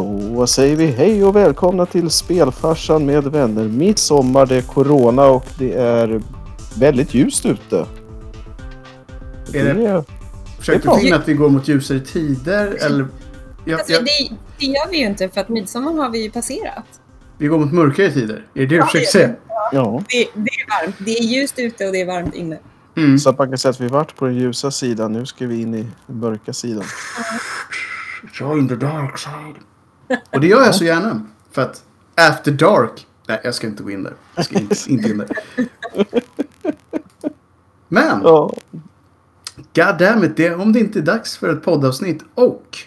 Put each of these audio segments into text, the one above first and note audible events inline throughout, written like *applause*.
Då säger vi hej och välkomna till Spelfarsan med vänner. Midsommar, det är Corona och det är väldigt ljust ute. Är det- Det- Försökte du få in bra. att vi går mot ljusare tider eller? Ja, Alltså, ja, det, det gör vi ju inte för att midsommar har vi ju passerat. vi går mot mörkare tider. Är det det du Ja, försöker säga? Ja, Det, det är varmt. Det är ljust ute och det är varmt inne. Mm. så att man kan säga att vi varit på den ljusa sidan. Nu ska vi in i den mörka sidan. Join the dark side. Och det gör jag så gärna. För att after dark. Nej, jag ska inte gå in där. Jag ska inte, *laughs* inte in där. Men, Ja, god damn it, det, om det inte är dags för ett poddavsnitt och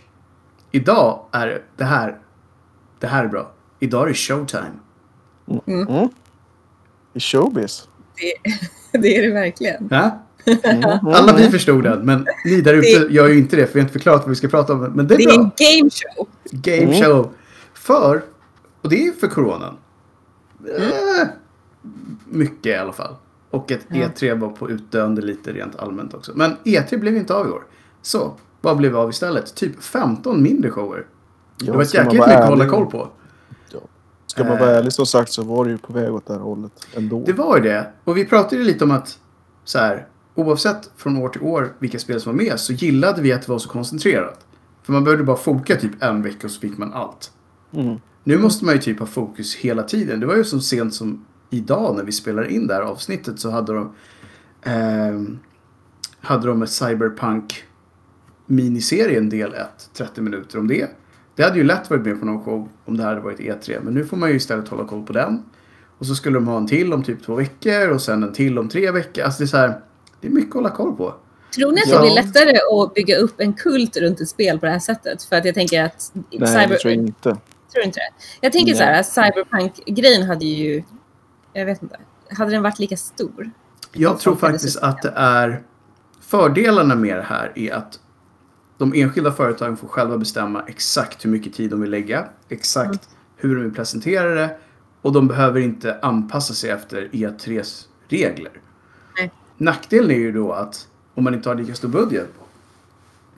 idag är det här. Det här är bra. Idag är det showtime. i showbiz. Det, *laughs* det är det verkligen. Ja? Mm, Alla vi förstod den, men ni där ute gör ju inte det för vi har inte förklarat vad vi ska prata om. Men det är Det är bra. en game show. Game Mm. show. För, och det är för coronan. Eh, mycket i alla fall. Och ett E3 var på utdöende lite rent allmänt också. Men E3 blev inte av i år. Så, vad blev av istället? Typ 15 mindre shower. det var ett jäkligt mycket att hålla koll på. Ska man vara Eh. ärlig som sagt så var det ju på väg åt det här hållet ändå. Det var ju det. Och vi pratade ju lite om att så här, oavsett från år till år vilka spel som var med så gillade vi att det var så koncentrerat. För man behövde bara foka typ en vecka och så fick man allt. Mm. Nu måste man ju typ ha fokus hela tiden. Det var ju så sent som idag när vi spelar in det här avsnittet så hade de ehm, hade de ett Cyberpunk miniserien del 1, 30 minuter om det. Det hade ju lätt varit med på någon show om det hade varit E3. Men nu får man ju istället hålla koll på den. Och så skulle de ha en till om typ två veckor och sen en till om tre veckor. Alltså det är så här, det är mycket att hålla koll på. Tror ni att Ja. det blir lättare att bygga upp en kult runt ett spel på det här sättet? För att jag tänker att... Nej, cyber... det tror jag inte. Tror du inte det? Jag tänker Nej. så här, Cyberpunk-grejen hade ju... Jag vet inte. Hade den varit lika stor? Jag tror faktiskt att det är fördelarna med det här är att de enskilda företagen får själva bestämma exakt hur mycket tid de vill lägga, exakt Mm. hur de vill presentera det och de behöver inte anpassa sig efter E3s regler. Nackdelen är ju då att om man inte har lika stor budget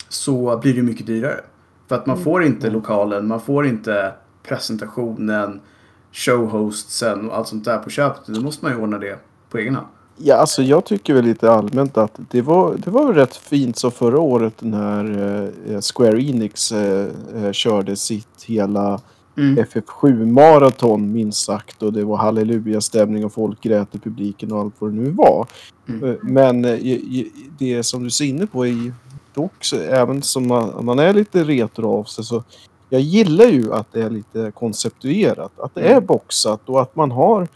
så blir det mycket dyrare. För att man Mm. får inte lokalen, man får inte presentationen, showhostsen och allt sånt där på köpet. Då måste man ju ordna det på egen hand. Ja, alltså jag tycker väl lite allmänt att det var, det var rätt fint så förra året när eh, Square Enix eh, eh, körde sitt hela Mm. FF7-maraton minst sagt och det var halleluja-stämning och folk grät i publiken och allt vad det nu var. Mm. Eh, Men eh, i- i- det som du ser inne på ju också, även som man, man är lite retro av sig så jag gillar ju att det är lite konceptuerat, att det är Mm. boxat och att man har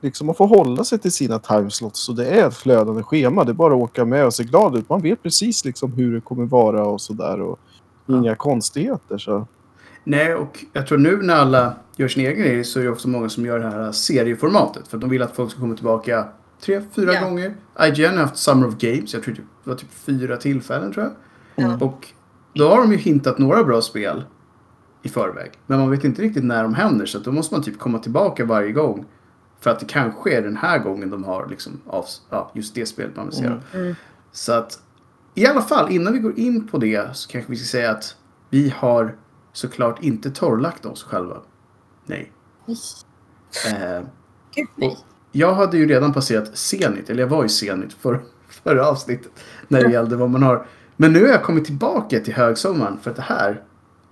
liksom man får hålla sig till sina timeslots så det är ett flödande schema. Det är bara att åka med och se glad ut. Man vet precis liksom hur det kommer vara och sådär och Ja. inga konstigheter så. Nej, och jag tror nu när alla gör sin egen grej så är det också många som gör det här serieformatet. För att de vill att folk ska komma tillbaka tre, fyra Ja. gånger. IGN har haft Summer of Games. Jag tror det var typ fyra tillfällen tror jag. Ja. Och då har de ju hintat några bra spel i förväg. Men man vet inte riktigt när de händer. Så att då måste man typ komma tillbaka varje gång. För att det kanske är den här gången de har liksom av, ja, just det spelet man vill se. Mm. Mm. Så att i alla fall innan vi går in på det så kanske vi ska säga att vi har såklart inte torrlagt oss själva. Nej. Eh, Gud, nej. jag hade ju redan passerat Zenit, eller jag var i Zenit för, *laughs* förra avsnittet. När det gällde vad man har. Men nu har jag kommit tillbaka till högsommaren för att det här.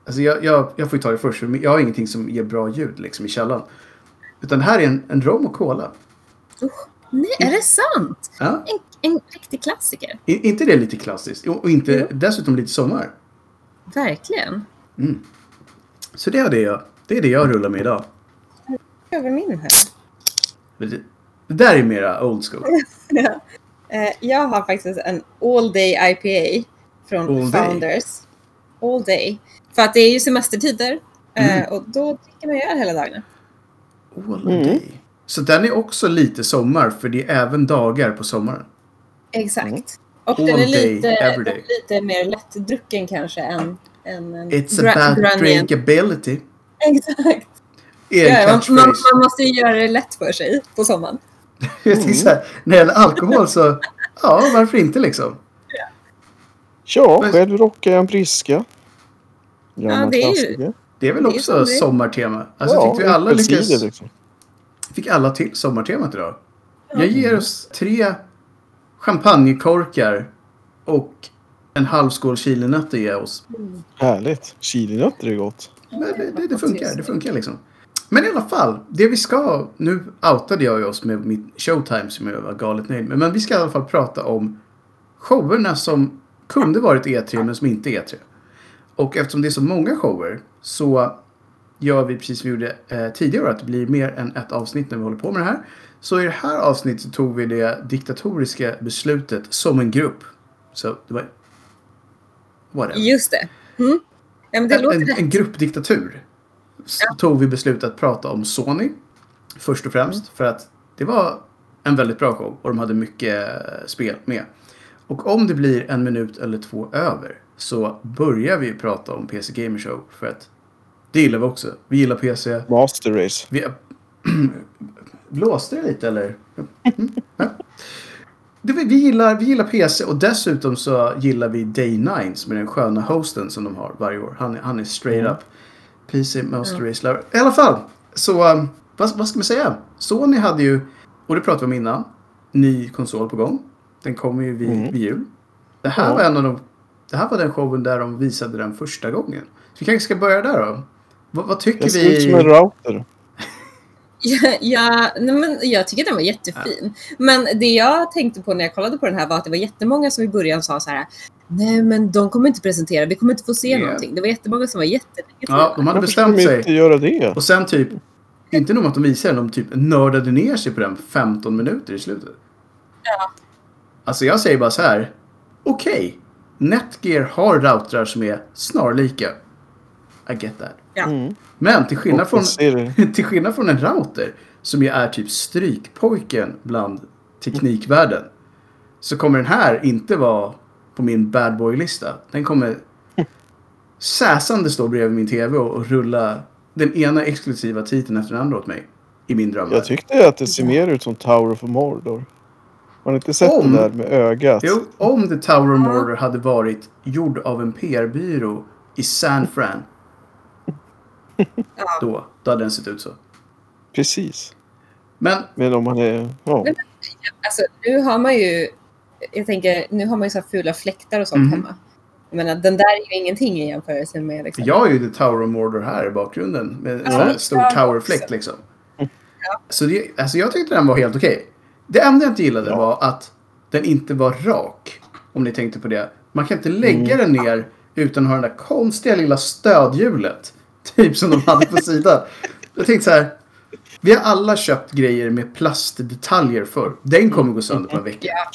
Alltså jag, jag, jag får ju ta det först, för jag har ingenting som ger bra ljud liksom i källaren. Utan det här är en, en rom och cola. Usch. Nej, är det sant? Ja? En, en riktig klassiker. I, inte det lite klassiskt? Och och inte Jo. dessutom lite sommar? Verkligen. Så det är det jag, det är det jag rullar med idag. Över min här. Det, där är mera old school. *laughs* Ja. Eh, Jag har faktiskt en all day IPA från All day? Founders. All day. För att det är ju semestertider. eh, Mm. Och då dricker man ju öl hela dagarna. All Mm. day. Så den är också lite sommar, för det är även dagar på sommaren. Exakt. Mm. Och All den är day, lite, every day. lite mer lättdrucken kanske än, än en It's gra- about Grunion. drinkability. Exakt. *laughs* En Ja, man, man, måste ju göra det lätt för sig på sommaren. *laughs* Jag tänker så här, när det gäller alkohol så, ja varför inte liksom? Ja, Men- själv rockar jag en Briska. Ja, det är ju-. Det är väl Det också är. sommartema. Alltså fick vi alla lyckas... liksom. Fick alla till sommartemat idag. Jag ger oss tre champagnekorkar och en halv skål chilinötter ger jag oss. Härligt. Chilinötter är gott. Men det, det, det funkar, det funkar liksom. Men i alla fall, det vi ska... Nu outade jag ju oss med mitt showtime som jag var galet nöjd med. Men vi ska i alla fall prata om showerna som kunde varit E3 men som inte är E3. Och eftersom det är så många shower så gör vi precis som vi gjorde eh, tidigare att det blir mer än ett avsnitt när vi håller på med det här. Så i det här avsnittet tog vi det diktatoriska beslutet som en grupp. Så det var... Whatever. Just det. Mm. Ja, men det En, låter en, en gruppdiktatur. Så Ja. tog vi beslutet att prata om Sony. Först och främst. För att det var en väldigt bra show. Och de hade mycket eh, spel med. Och om det blir en minut eller två över. Så börjar vi prata om PC Gamer Show. För att det gillar vi också. Vi gillar PC. Master Race. Vi... *clears throat* Blåste det lite eller? Mm, ja. Det, vi, vi, gillar, vi gillar PC och dessutom så gillar vi Day 9 som är den sköna hosten som de har varje år. Han, är- han är straight Mm. up PC Master Race Lover. I alla fall, så um, vad, vad ska man säga? Sony hade ju, och det pratade vi om innan, ny konsol på gång. Den kommer ju vid, Mm. vid jul. Det här Ja. var en av de, det här var den showen där de visade den första gången. Så vi kanske ska börja där då. Vad, vad tycker Det ser vi? ut som en router. *laughs* Ja, ja, men jag tycker den var jättefin. Men det jag tänkte på när jag kollade på den här var att det var jättemånga som i början sa så här. Nej, men de kommer inte presentera. Vi kommer inte få se Ja. någonting. Det var jättemånga som var jättenegativa. Ja, de hade bestämt sig. inte göra det? Och sen typ, inte nog att de visade den, de typ nördade ner sig på den 15 minuter i slutet. Ja. Alltså jag säger bara så här. Okej, Netgear har routrar som är snarlika. I get that. Ja. Mm. Men till skillnad, från, *laughs* till skillnad från en router, som ju är typ strykpojken bland teknikvärlden, så kommer den här inte vara på min bad boy-lista. Den kommer *laughs* säsande stå bredvid min tv och, och rulla den ena exklusiva titeln efter den andra åt mig. I min drömvärld. Jag tyckte att det ser mer ut som Tower of Mordor. Har ni inte sett Om- det där med ögat? Jo, om The Tower of Mordor hade varit gjord av en PR-byrå i San Fran, Ja. då, då hade den sett ut så. Precis. Men Men om man är... Ja. Men- Alltså, nu har man ju... Jag tänker, nu har man ju så här fula fläktar och sånt Mhm. hemma. Jag menar, den där är ju ingenting i jämförelse med... Liksom. Jag har ju The Tower of Mordor här i bakgrunden. Med en Ja, sån här stor jag towerfläkt liksom. Så det, alltså jag tyckte den var helt okej. Det enda jag inte gillade Ja. var att den inte var rak. Om ni tänkte på det. Man kan inte lägga den ner utan att ha det där konstiga lilla stödhjulet. Typ som de hade på sidan. Jag tänkte så här. Vi har alla köpt grejer med plastdetaljer för. Den kommer gå sönder på en vecka. Ja,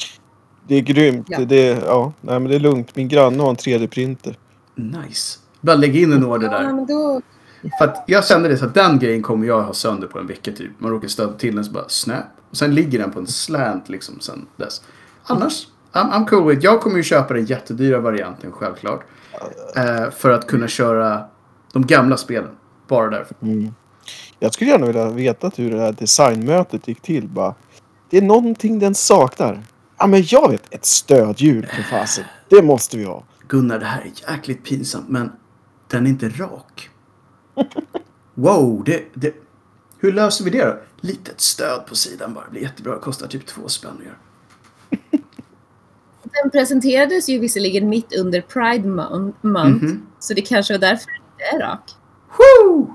Det är grymt. Ja. Det är, ja, nej, men det är lugnt. Min granne har en 3D-printer. Nice. Bara lägga in en order ja, där. men då... För att jag kände det så att den grejen kommer jag ha sönder på en vecka typ. Man råkar stöta till den så bara snap. Och sen ligger den på en slant liksom sen dess. Annars, I'm, I'm cool with Jag kommer ju köpa den jättedyra varianten självklart. Eh, för att kunna köra de gamla spelen. Bara därför. Mm. Jag skulle gärna vilja veta hur det här designmötet gick till. Bara, det är någonting den saknar. Ja, men jag vet. Ett stödhjul för fasen. Det måste vi ha. Gunnar, det här är jäkligt pinsamt men den är inte rak. Wow, det, det... Hur löser vi det då? Litet stöd på sidan bara. Det blir jättebra. Kostar typ två spänn. Den presenterades ju visserligen mitt under Pride Mon- Month. Mhm. Så det kanske var därför är rak. Woo!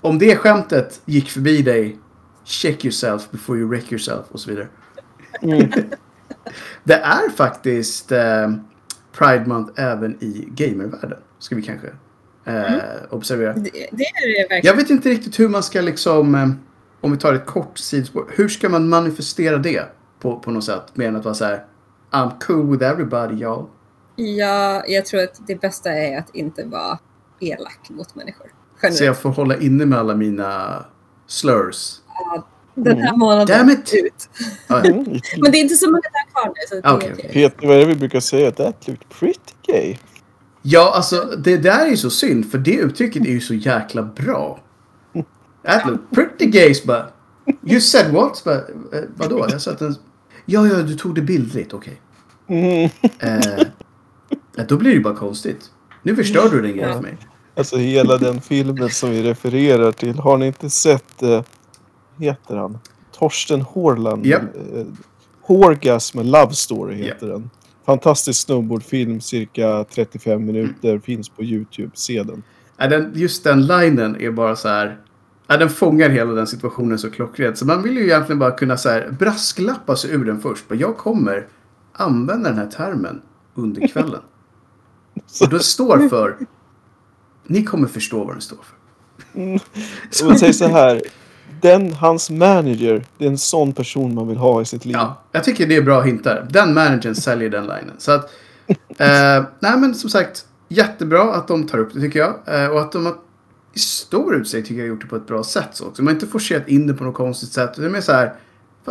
Om det skämtet gick förbi dig, check yourself before you wreck yourself och så vidare. Mm. *laughs* Det är faktiskt eh, Pride Month även i gamervärlden. Ska vi kanske eh, observera. Det, det är det verkligen. Jag vet inte riktigt hur man ska liksom, eh, om vi tar ett kort sidospår. Hur ska man manifestera det på, på något sätt? Mer än att vara så här, I'm cool with everybody y'all. Ja, jag tror att det bästa är att inte vara elak mot människor. Generellt. Så jag får hålla inne med alla mina slurs. Den här månaden. Damn it! Ut. Ja, ja. Mm. *laughs* Men det är inte så många där kvar nu. Så det är Okej, okej. Peter, vad är det vi brukar säga? That looked pretty gay. Ja, alltså det där är ju så synd för det uttrycket är ju så jäkla bra. That look pretty gays bara. You said what? Bara, eh, vadå? Jag sa att den... Ja, ja, du tog det bildligt, okej. Mm. Eh, eh, då blir det ju bara konstigt. Nu förstör du den grejen för mig. Alltså hela den filmen som vi refererar till. Har ni inte sett, eh, heter han? Torsten Horland. Japp. Eh, Horgasm Love Story heter Japp. den. Fantastisk snowboardfilm, cirka 35 minuter. Finns på Youtube. Se den. Ja, den, just den linen är bara så här... Ja, den fångar hela den situationen så klockrent. Så man vill ju egentligen bara kunna så här, brasklappa sig ur den först. Men jag kommer använda den här termen under kvällen. *laughs* Och det står för... Ni kommer förstå vad den står för. Och säg så här. Den, hans manager, det är en sån person man vill ha i sitt liv. Ja, jag tycker det är bra hintar. Den managern säljer den linen. Så att... Eh, *laughs* nej men som sagt, jättebra att de tar upp det tycker jag. Eh, och att de har i stor utsträckning tycker jag gjort det på ett bra sätt så också. Man har inte forcerat in det på något konstigt sätt. Det är mer så här...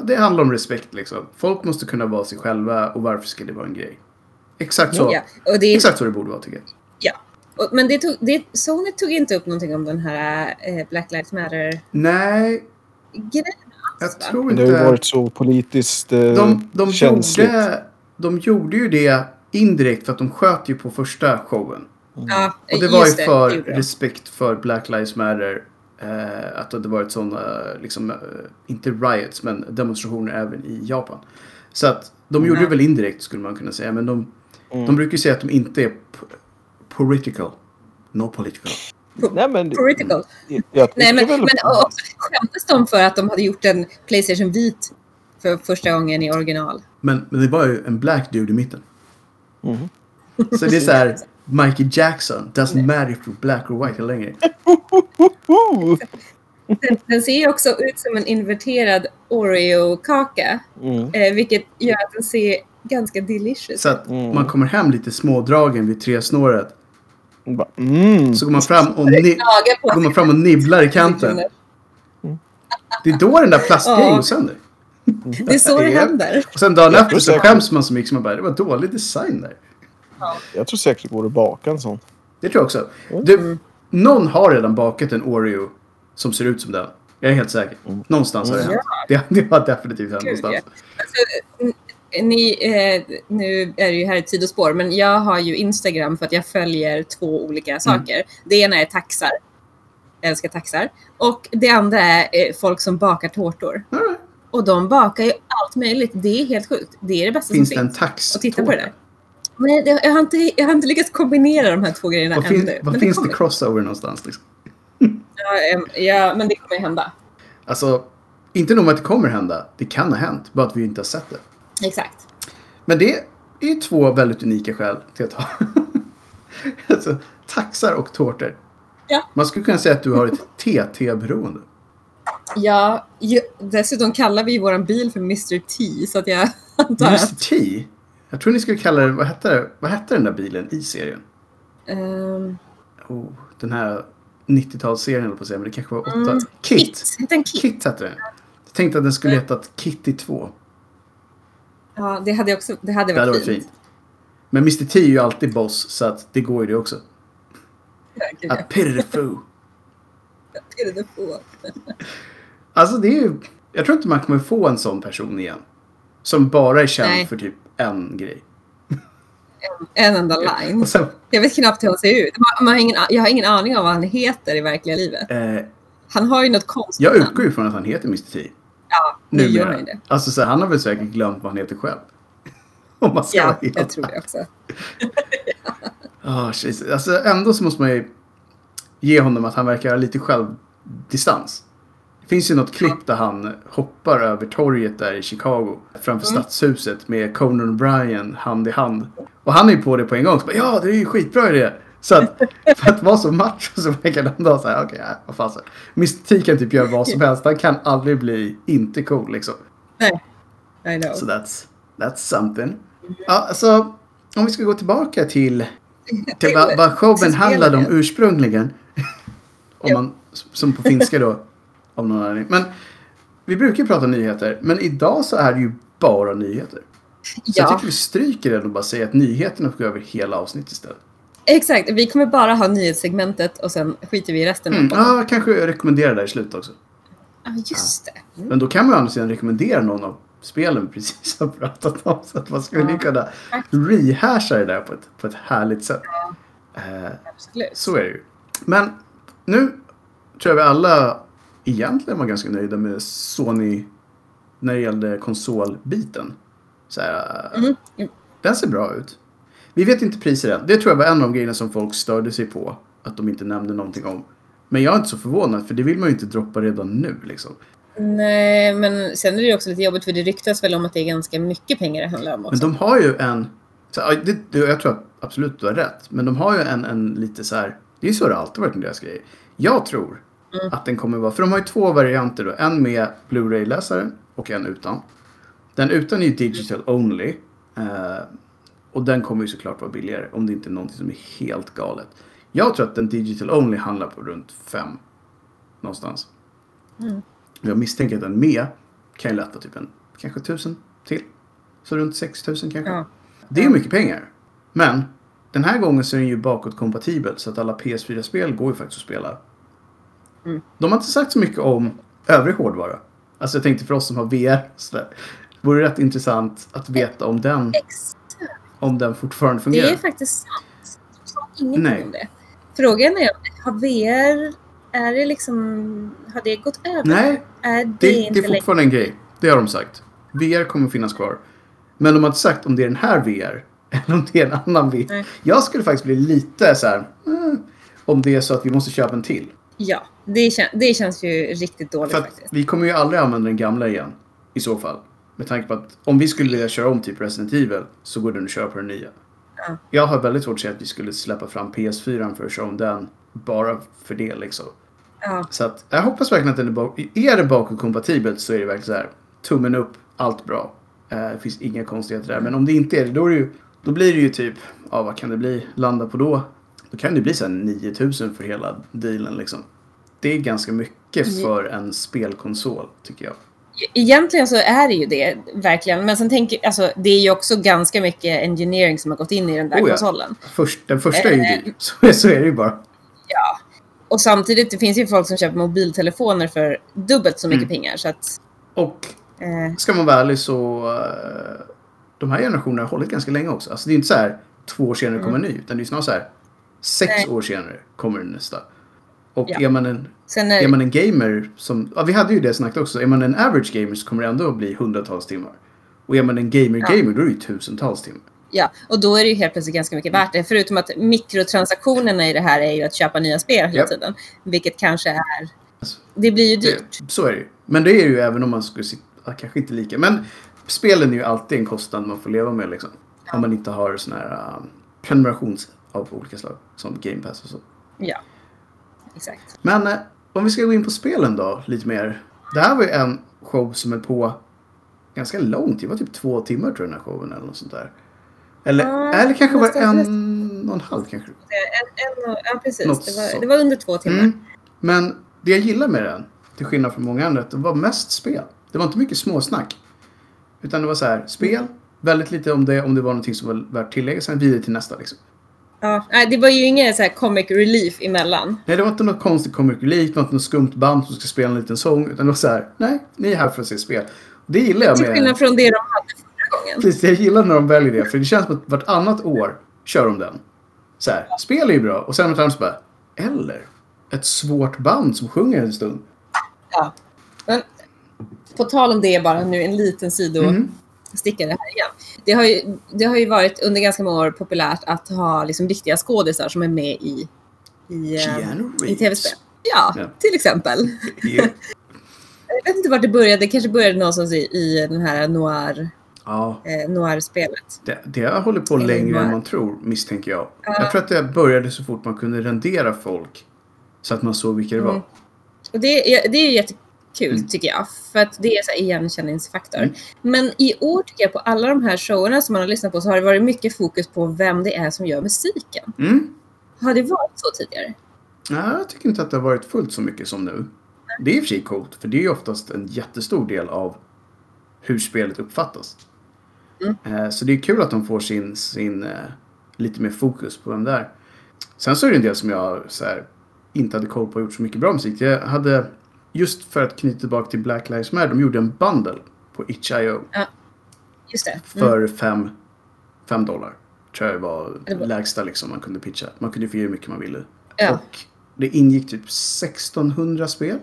Det handlar om respekt liksom. Folk måste kunna vara sig själva och varför ska det vara en grej? Exakt så. Ja, och det är, Exakt så det borde vara tycker jag. Men det tog, det, Sony tog inte upp någonting om den här eh, Black Lives Matter-grejen Nej, alls, jag va? tror Men det har ju inte... varit så politiskt eh, De, de, känsligt. gjorde, de gjorde ju det indirekt för att de sköt ju på första showen. Ja, Och det var ju för det gjorde de. respekt för Black Lives Matter. Eh, att det hade varit sådana, liksom, eh, inte riots, men demonstrationer även i Japan. Så att de gjorde Ja. det väl indirekt skulle man kunna säga. Men de, Mm. de brukar ju säga att de inte är political. No political. Nej men... Political. Jag, jag Nej, men, väl... men också skämdes de för att de hade gjort en Playstation vit för första gången i original. Men, men det var ju en black dude i mitten. Mhm. Så det är så här, Michael Jackson, doesn't matter if you're black or white längre. Den, den ser ju också ut som en inverterad Oreo-kaka. Mm. Eh, vilket gör att den ser ganska delicious Så att Mm. man kommer hem lite smådragen vid tresnåret. Bara, Mm. Så går man fram och, ni- går man fram och nibblar i kanten. Det är då den där plastgrejen går sönder. Det är så det händer. Och sen dagen efter så skäms man så mycket som man bara, det var dålig design där. Jag tror säkert det går att baka en sån. Det tror jag också. Mm. Du, någon har redan bakat en Oreo som ser ut som den. Jag är helt säker. Någonstans har det hänt. Det, det har definitivt hänt någonstans. Alltså, ni, eh, nu är det ju här ett sidospår, men jag har ju Instagram för att jag följer två olika saker. Det ena är taxar. Jag älskar taxar. Och det andra är eh, folk som bakar tårtor. Right. Och de bakar ju allt möjligt. Det är helt sjukt. Det är det bästa Finns som det en finns. tax? Och titta på det där. Nej, det, jag, har inte, jag har inte lyckats kombinera de här två grejerna Vad, ännu. fin, vad men finns det kommer. crossover någonstans? Liksom? Ja, ja, men det kommer hända. Alltså, inte nog med att det kommer hända. Det kan ha hänt, bara att vi inte har sett det. Exakt. Men det är två väldigt unika skäl till att ha *laughs* alltså, taxar och tårtor. Ja. Man skulle kunna säga att du har ett TT-beroende. Ja, ju, dessutom kallar vi vår bil för Mr T, så att jag *laughs* antar Mr. T? Jag tror ni skulle kalla det, vad hette, det, vad hette den där bilen i serien? ehm, Oh, den här 90-talsserien höll på att säga, men det kanske var åtta. Mm, Kit. Kit. Kit? Kit hette den. Jag tänkte att den skulle hetat Kitty 2. Ja, det hade också det hade Det hade varit varit fint. fint. Men Mr T är ju alltid boss, så att det går ju det också. Ja, gud, A pitiful. jag pirrade på. Alltså det är ju... Jag tror inte man kommer få en sån person igen. Som bara är känd Nej. för typ en grej. En enda line. Sen, Jag vet knappt hur han ser ut. Man, man har ingen, jag har ingen aning om vad han heter i verkliga livet. eh, Han har ju något konstigt jag utgår ju från att han heter Mr T. Ja, nu gör Numera. han ju det. Alltså så här, han har väl säkert glömt vad han heter själv. *laughs* Om man ska Ja, jag tror det också. Oh, *laughs* shit. Alltså ändå så måste man ju ge honom att han verkar ha lite självdistans. Det finns ju något klipp där han hoppar över torget där i Chicago framför Mm. stadshuset med Conan O'Brien hand i hand. Och han är ju på det på en gång. Så bara, ja, det är ju skitbra idé. Så att för att vara så macho så verkar han då säga okej, okay, vad fasen. Kan typ göra vad som helst. Han kan aldrig bli inte cool liksom. Nej, I know. Så that's, that's something. Ja, alltså, om vi ska gå tillbaka till, till vad, vad showen handlade om ursprungligen. om man, som på finska då. Av någon anledning. Men vi brukar prata nyheter. Men idag så är det ju bara nyheter. Så jag Ja, tycker vi stryker den och bara säger att nyheterna får gå över hela avsnittet istället. Exakt. Vi kommer bara ha nyhetssegmentet och sen skiter vi i resten. Mm, ja, jag kanske rekommenderar det i slutet också. Ja, just det. Mm. Men då kan man andra sidan rekommendera någon av spelen vi precis har pratat om. Så att man skulle Ja, kunna rehasha det där på ett, på ett härligt sätt. Eh, Absolut. Så är det ju. Men nu tror jag vi alla egentligen var ganska nöjda med Sony när det gällde konsolbiten. Så här, Mm. Den ser bra ut. Vi vet inte priser än. Det tror jag var en av grejerna som folk störde sig på. Att de inte nämnde någonting om. Men jag är inte så förvånad för det vill man ju inte droppa redan nu liksom. Nej, men sen är det ju också lite jobbigt för det ryktas väl om att det är ganska mycket pengar det handlar om Men också. de har ju en... Så, det, det, jag tror absolut du har rätt. Men de har ju en, en lite så här... Det är ju så det alltid varit med deras grejer. Jag tror Mm. att den kommer vara... För de har ju två varianter då. En med Blu-ray-läsare och en utan. Den utan är ju digital only. Eh, och den kommer ju såklart vara billigare. Om det inte är någonting som är helt galet. Jag tror att den digital only handlar på runt fem Någonstans. Mm. Jag misstänker att den med kan ju lätta typ en kanske tusen till. Så runt 6000 kanske. Ja. Det är ju mycket pengar. Men den här gången så är den ju bakåtkompatibel så att alla PS4-spel går ju faktiskt att spela. Mm. De har inte sagt så mycket om övrig hårdvara. Alltså jag tänkte för oss som har VR. Så där, vore det rätt intressant att veta om den, Exakt. Om den fortfarande Det fungerar. är faktiskt sant. De sa ingenting Nej. om det. Frågan är, har VR, är det liksom, har det gått över? Nej, Är det, det, inte det är längre? fortfarande en grej. Det har de sagt. VR kommer finnas kvar. Men de har inte sagt om det är den här VR eller om det är en annan VR. Nej. Jag skulle faktiskt bli lite så här. Mm, om det är så att vi måste köpa en till. Ja, det, kän, det känns ju riktigt dåligt För faktiskt. vi kommer ju aldrig använda den gamla igen. I så fall. Med tanke på att om vi skulle vilja köra om typ Resident Evil så går den att köra på den nya. Ja. Jag har väldigt svårt att säga att vi skulle släppa fram PS4 för att köra om den. Bara för det liksom. Ja, Så att jag hoppas verkligen att den är bak- Är det bakåtkompatibelt så är det verkligen så här. Tummen upp, allt bra. Eh, det finns inga konstigheter där. Men om det inte är det, då, är det ju, då blir det ju typ, ja vad kan det bli, landa på då? Då kan det bli så här 9000 för hela dealen liksom. Det är ganska mycket Ja. för en spelkonsol tycker jag. Egentligen så är det ju det, verkligen. Men sen tänker alltså det är ju också ganska mycket engineering som har gått in i den där Oh ja. konsolen. Först, den första är ju Eh. dyr. Så, *laughs* så är det ju bara. Ja. Och samtidigt, det finns ju folk som köper mobiltelefoner för dubbelt så mycket Mm. pengar. Så att, Och eh, ska man vara ärlig så eh, de här generationerna har hållit ganska länge också. Alltså det är inte så här två år senare kommer en ny. Utan det är snarare så här sex Nej. år senare kommer nästa. Och Ja. är, man en, är, är man en gamer som, ja vi hade ju det snacket också. Är man en average gamer så kommer det ändå att bli hundratals timmar. Och är man en gamer-gamer då är det ju tusentals timmar. Ja, och då är det ju helt plötsligt ganska mycket värt det. Förutom att mikrotransaktionerna i det här är ju att köpa nya spel hela Japp. tiden. Vilket kanske är... Alltså, Det blir ju dyrt. Det, så är det ju. Men det är ju även om man skulle sitta, ja, kanske inte lika. Men spelen är ju alltid en kostnad man får leva med liksom. Om man inte har sån här uh, prenumerations av olika slag. Som Game Pass och så. Ja, exakt. Men eh, om vi ska gå in på spelen då, lite mer. Det här var ju en show som är på ganska långt. Det var typ två timmar tror jag den här showen eller något sånt där. Eller, Ja, eller kanske var en och en halv kanske. En, en, ja, precis. Något Det var, så. det var under två timmar. Mm. Men det jag gillar med den, till skillnad från många andra, det var mest spel. Det var inte mycket småsnack. Utan det var så här, spel, väldigt lite om det, om det var någonting som var värt tillägg, sen vidare till nästa liksom. Ja, nej, det var ju ingen så här comic relief emellan. Nej, det var inte något konstigt comic relief, inte något skumt band som ska spela en liten sång, utan det var så här, nej, ni är här för att se spel. Det gillar jag Till med... skillnad från det de hade förra gången. Precis, jag gillar när de väljer det. För det känns som att vartannat år kör de den. Så här, spel är ju bra. Och sen vartannat så bara, eller ett svårt band som sjunger en stund. Ja. Men på tal om det bara nu en liten sidostickare Mm. Här igen. Det har, ju, det har ju varit under ganska många år populärt att ha liksom riktiga skådisar som är med i, i, eh, i tv-spel. Ja, Ja. till exempel. *laughs* Ja. Jag vet inte vart det började. Det kanske började någonstans i, i den här noir, Ja, eh, noir-spelet. det, det har hållit på Det är längre än bara- man tror, misstänker jag. Ja. Jag tror att det började så fort man kunde rendera folk. Så att man såg vilka det var. Mm. Och det, är- det är ju jättekul Mm. tycker jag. För att det är så igenkänningsfaktor. Mm. Men i år tycker jag på alla de här showerna som man har lyssnat på så har det varit mycket fokus på vem det är som gör musiken. Mm. Har det varit så tidigare? Nej, jag tycker inte att det har varit fullt så mycket som nu. Det är i och för sig coolt, för det är ju oftast en jättestor del av hur spelet uppfattas. Mm. Eh, Så det är kul att de får sin, sin eh, lite mer fokus på vem det är. Sen så är det en del som jag så här, inte hade koll på och gjort så mycket bra musik. Jag hade, just för att knyta tillbaka till Black Lives Matter, de gjorde en bundle på Itch.io Just det. Mm. för fem, fem dollar. Tror jag var Det var- lägsta liksom man kunde pitcha. Man kunde få ge hur mycket man ville. Ja. Och Det ingick typ 1600 spel.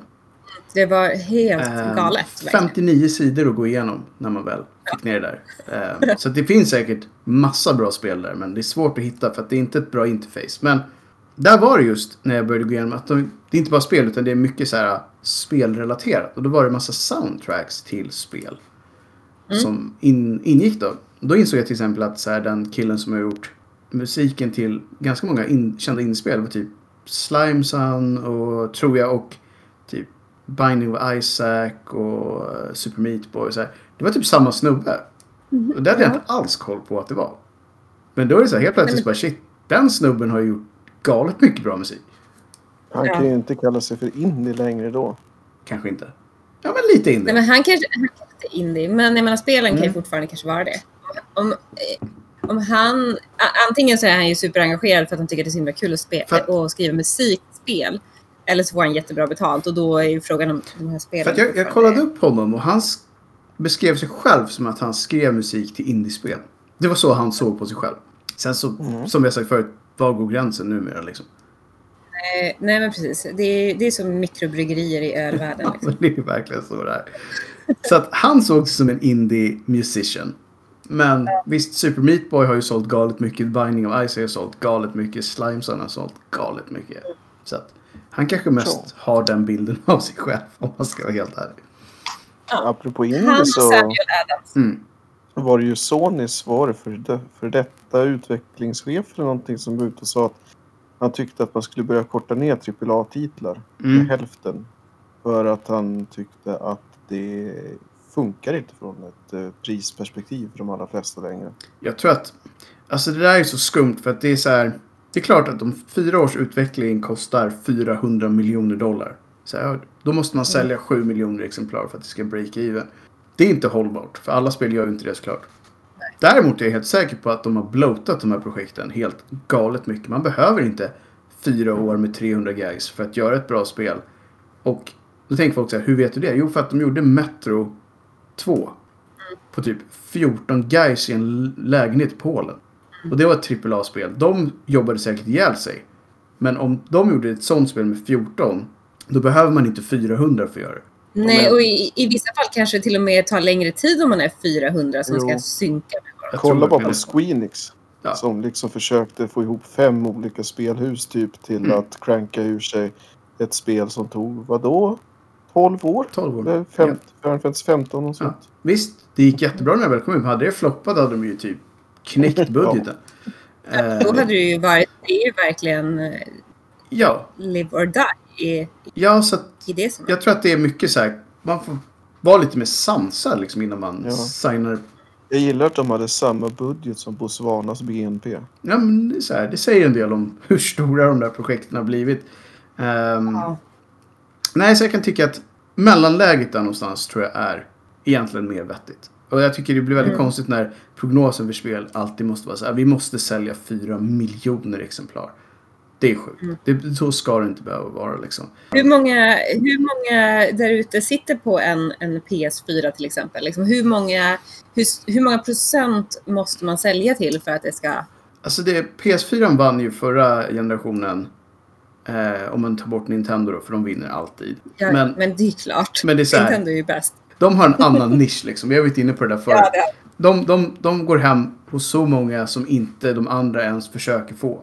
Det var helt Eh, galet. verkligen. 59 sidor att gå igenom när man väl fick ner det där. Eh, så det finns säkert massa bra spel där men det är svårt att hitta för att det är inte ett bra interface. Men där var det just när jag började gå igenom att de, det är inte bara spel utan det är mycket så här spelrelaterat. Och då var det massa soundtracks till spel. Som in, ingick då. Då insåg jag till exempel att så här, den killen som har gjort musiken till ganska många in, kända inspel var typ Slimeson och tror jag och typ Binding of Isaac och eh, Super Meat Boy. Så här. Det var typ samma snubbe. Och det hade jag Ja. inte alls koll på att det var. Men då är det så här helt plötsligt bara shit. Den snubben har ju gjort galet mycket bra musik. Han Ja. kan ju inte kalla sig för indie längre då. Kanske inte. Ja men lite indie. Nej, men han kanske, han kanske inte är indie, men jag menar spelen kan ju Mm. fortfarande kanske vara det. Om, eh, om han, antingen så är han ju superengagerad för att han tycker det är så himla kul att, spe, För att- och skriva musikspel. Eller så får han jättebra betalt och då är ju frågan om de här spelen... För att jag, jag kollade upp honom och han beskrev sig själv som att han skrev musik till indiespel. Det var så han såg på sig själv. Sen så, Mm. som jag sagt förut, var går gränsen numera liksom? Eh, nej men precis, det är, det är som mikrobryggerier i ölvärlden. Ja, Liksom. *laughs* det är ju verkligen så det är. Så att han såg sig som en indie musician. Men visst, Super Meat Boy har ju sålt galet mycket. Binding of Isaac har sålt galet mycket. Slimeson har sålt galet mycket. Så att han kanske mest Så. har den bilden av sig själv om man ska vara helt ärlig. Apropå indie så. Mm. var det ju Sonys var det för, det, för detta utvecklingschef eller någonting som var ute och sa att han tyckte att man skulle börja korta ner AAA-titlar Mm. till hälften. För att han tyckte att det funkar inte från ett eh, prisperspektiv för de allra flesta längre. Jag tror att, alltså det där är så skumt för att det är så här. Det är klart att om fyra års utveckling kostar 400 miljoner dollar. Så här, då måste man sälja 7 miljoner exemplar för att det ska break even. Det är inte hållbart, för alla spel gör inte det såklart. Däremot är jag helt säker på att de har bloatat de här projekten helt galet mycket. Man behöver inte fyra år med 300 gags för att göra ett bra spel. Och då tänker folk så här, hur vet du det? Jo, för att de gjorde Metro 2 på typ 14 guys i en lägenhet i Polen. Och det var ett AAA-spel. De jobbade säkert ihjäl sig. Men om de gjorde ett sånt spel med 14, då behöver man inte 400 för att göra det. Nej, men- och i, i vissa fall kanske det till och med tar längre tid om man är 400 som Jo. ska synka med Kolla bara på. Squeenix. Ja. Som liksom försökte få ihop fem olika spelhus typ till Mm. att cranka ur sig ett spel som tog, vadå? 12 år? 12 år. Eller fem, 15 och sånt. Ja. Visst, det gick jättebra när jag väl kom in. Hade det floppat hade de ju typ knäckt *laughs* budgeten. Eh, Då hade det ju varit, det är ju verkligen eh, ja, live or die i, ja, så att i det som jag tror att det är mycket så här. Man får vara lite mer sansad liksom innan man Ja. signar. Jag gillar att de hade samma budget som Botswanas BNP. Ja, men det, är så här, det säger en del om *laughs* hur stora de där projekten har blivit. Ehm, Ja. Nej, så jag kan tycka att mellanläget där någonstans tror jag är egentligen mer vettigt. Och jag tycker det blir väldigt Mm. konstigt när prognosen för spel alltid måste vara så här. Vi måste sälja fyra miljoner exemplar. Det är sjukt. Mm. Det, så ska det inte behöva vara liksom. Hur många, hur många där ute sitter på en, en PS4 till exempel? Liksom hur, många, hur, hur många procent måste man sälja till för att det ska... Alltså det, PS4 vann ju förra generationen. Eh, om man tar bort Nintendo då, för de vinner alltid. Ja, Men- men, det är klart. Men det är så här, Nintendo är ju bäst. de har en *laughs* annan nisch liksom. Vi har varit inne på det där förut. Ja, De, de, de går hem hos så många som inte de andra ens försöker få.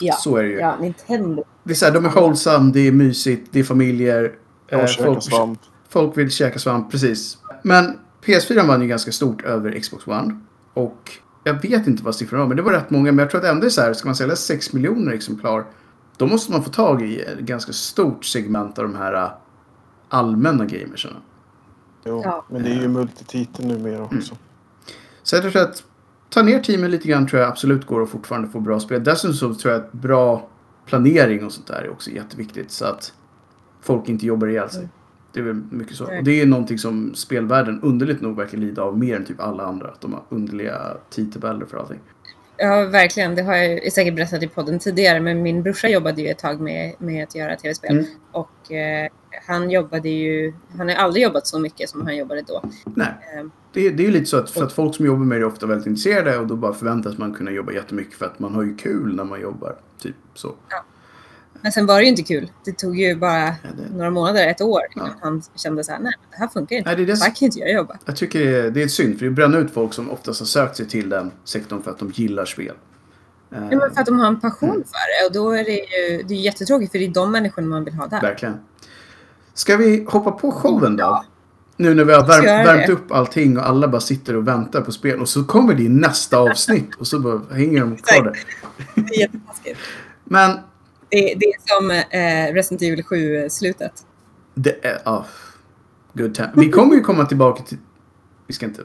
Ja. Så är det ju. ja, Nintendo. Det är så här, de är wholesome, det är mysigt, det är familjer. Eh, folk, svamp. folk vill käka svamp, precis. Men PS4 vann ju ganska stort över Xbox One. Och jag vet inte vad siffrorna var, men det var rätt många. Men jag tror att ändå är så här, ska man sälja 6 miljoner exemplar, då måste man få tag i ett ganska stort segment av de här äh, allmänna gamersarna. Jo, Ja. Men det är ju multititel numera också. Mm. Så jag tror att ta ner teamen lite grann tror jag absolut går att fortfarande få bra spel. Dessutom så tror jag att bra planering och sånt där är också jätteviktigt. Så att folk inte jobbar ihjäl sig. Det är väl mycket så. Och det är någonting som spelvärlden underligt nog verkar lida av mer än typ alla andra. Att de har underliga tidtabeller för allting. Ja, verkligen. Det har jag säkert berättat i podden tidigare, men min brorsa jobbade ju ett tag med, med att göra tv-spel. Mm. Och eh, han jobbade ju... Han har aldrig jobbat så mycket som han jobbade då. Nej, Eh, det, det är ju lite så att för att folk som jobbar med det är ofta väldigt intresserade och då bara förväntas man kunna jobba jättemycket för att man har ju kul när man jobbar. Typ så. Ja. Men sen var det ju inte kul. Det tog ju bara Ja, det, några månader, ett år, innan Ja. han kände så här, nej, det här funkar inte. nej, det är det Så här kan inte jag jobba. Jag tycker det är, det är synd, för det bränner ut folk som oftast har sökt sig till den sektorn för att de gillar spel. Eh, Ja, men för att de har en passion Mm. för det och då är det ju det är jättetråkigt för det är de människorna man vill ha där. Verkligen. Ska vi hoppa på showen då? Nu när vi har oss värmt, göra värmt det. upp allting och alla bara sitter och väntar på spel och så kommer det i nästa avsnitt och så bara hänger de kvar där. Det är jättetaskigt. *laughs* Men Det, det är som eh, Resident Evil 7-slutet. det är... Oh, good time. Vi kommer ju komma tillbaka till... Vi ska inte...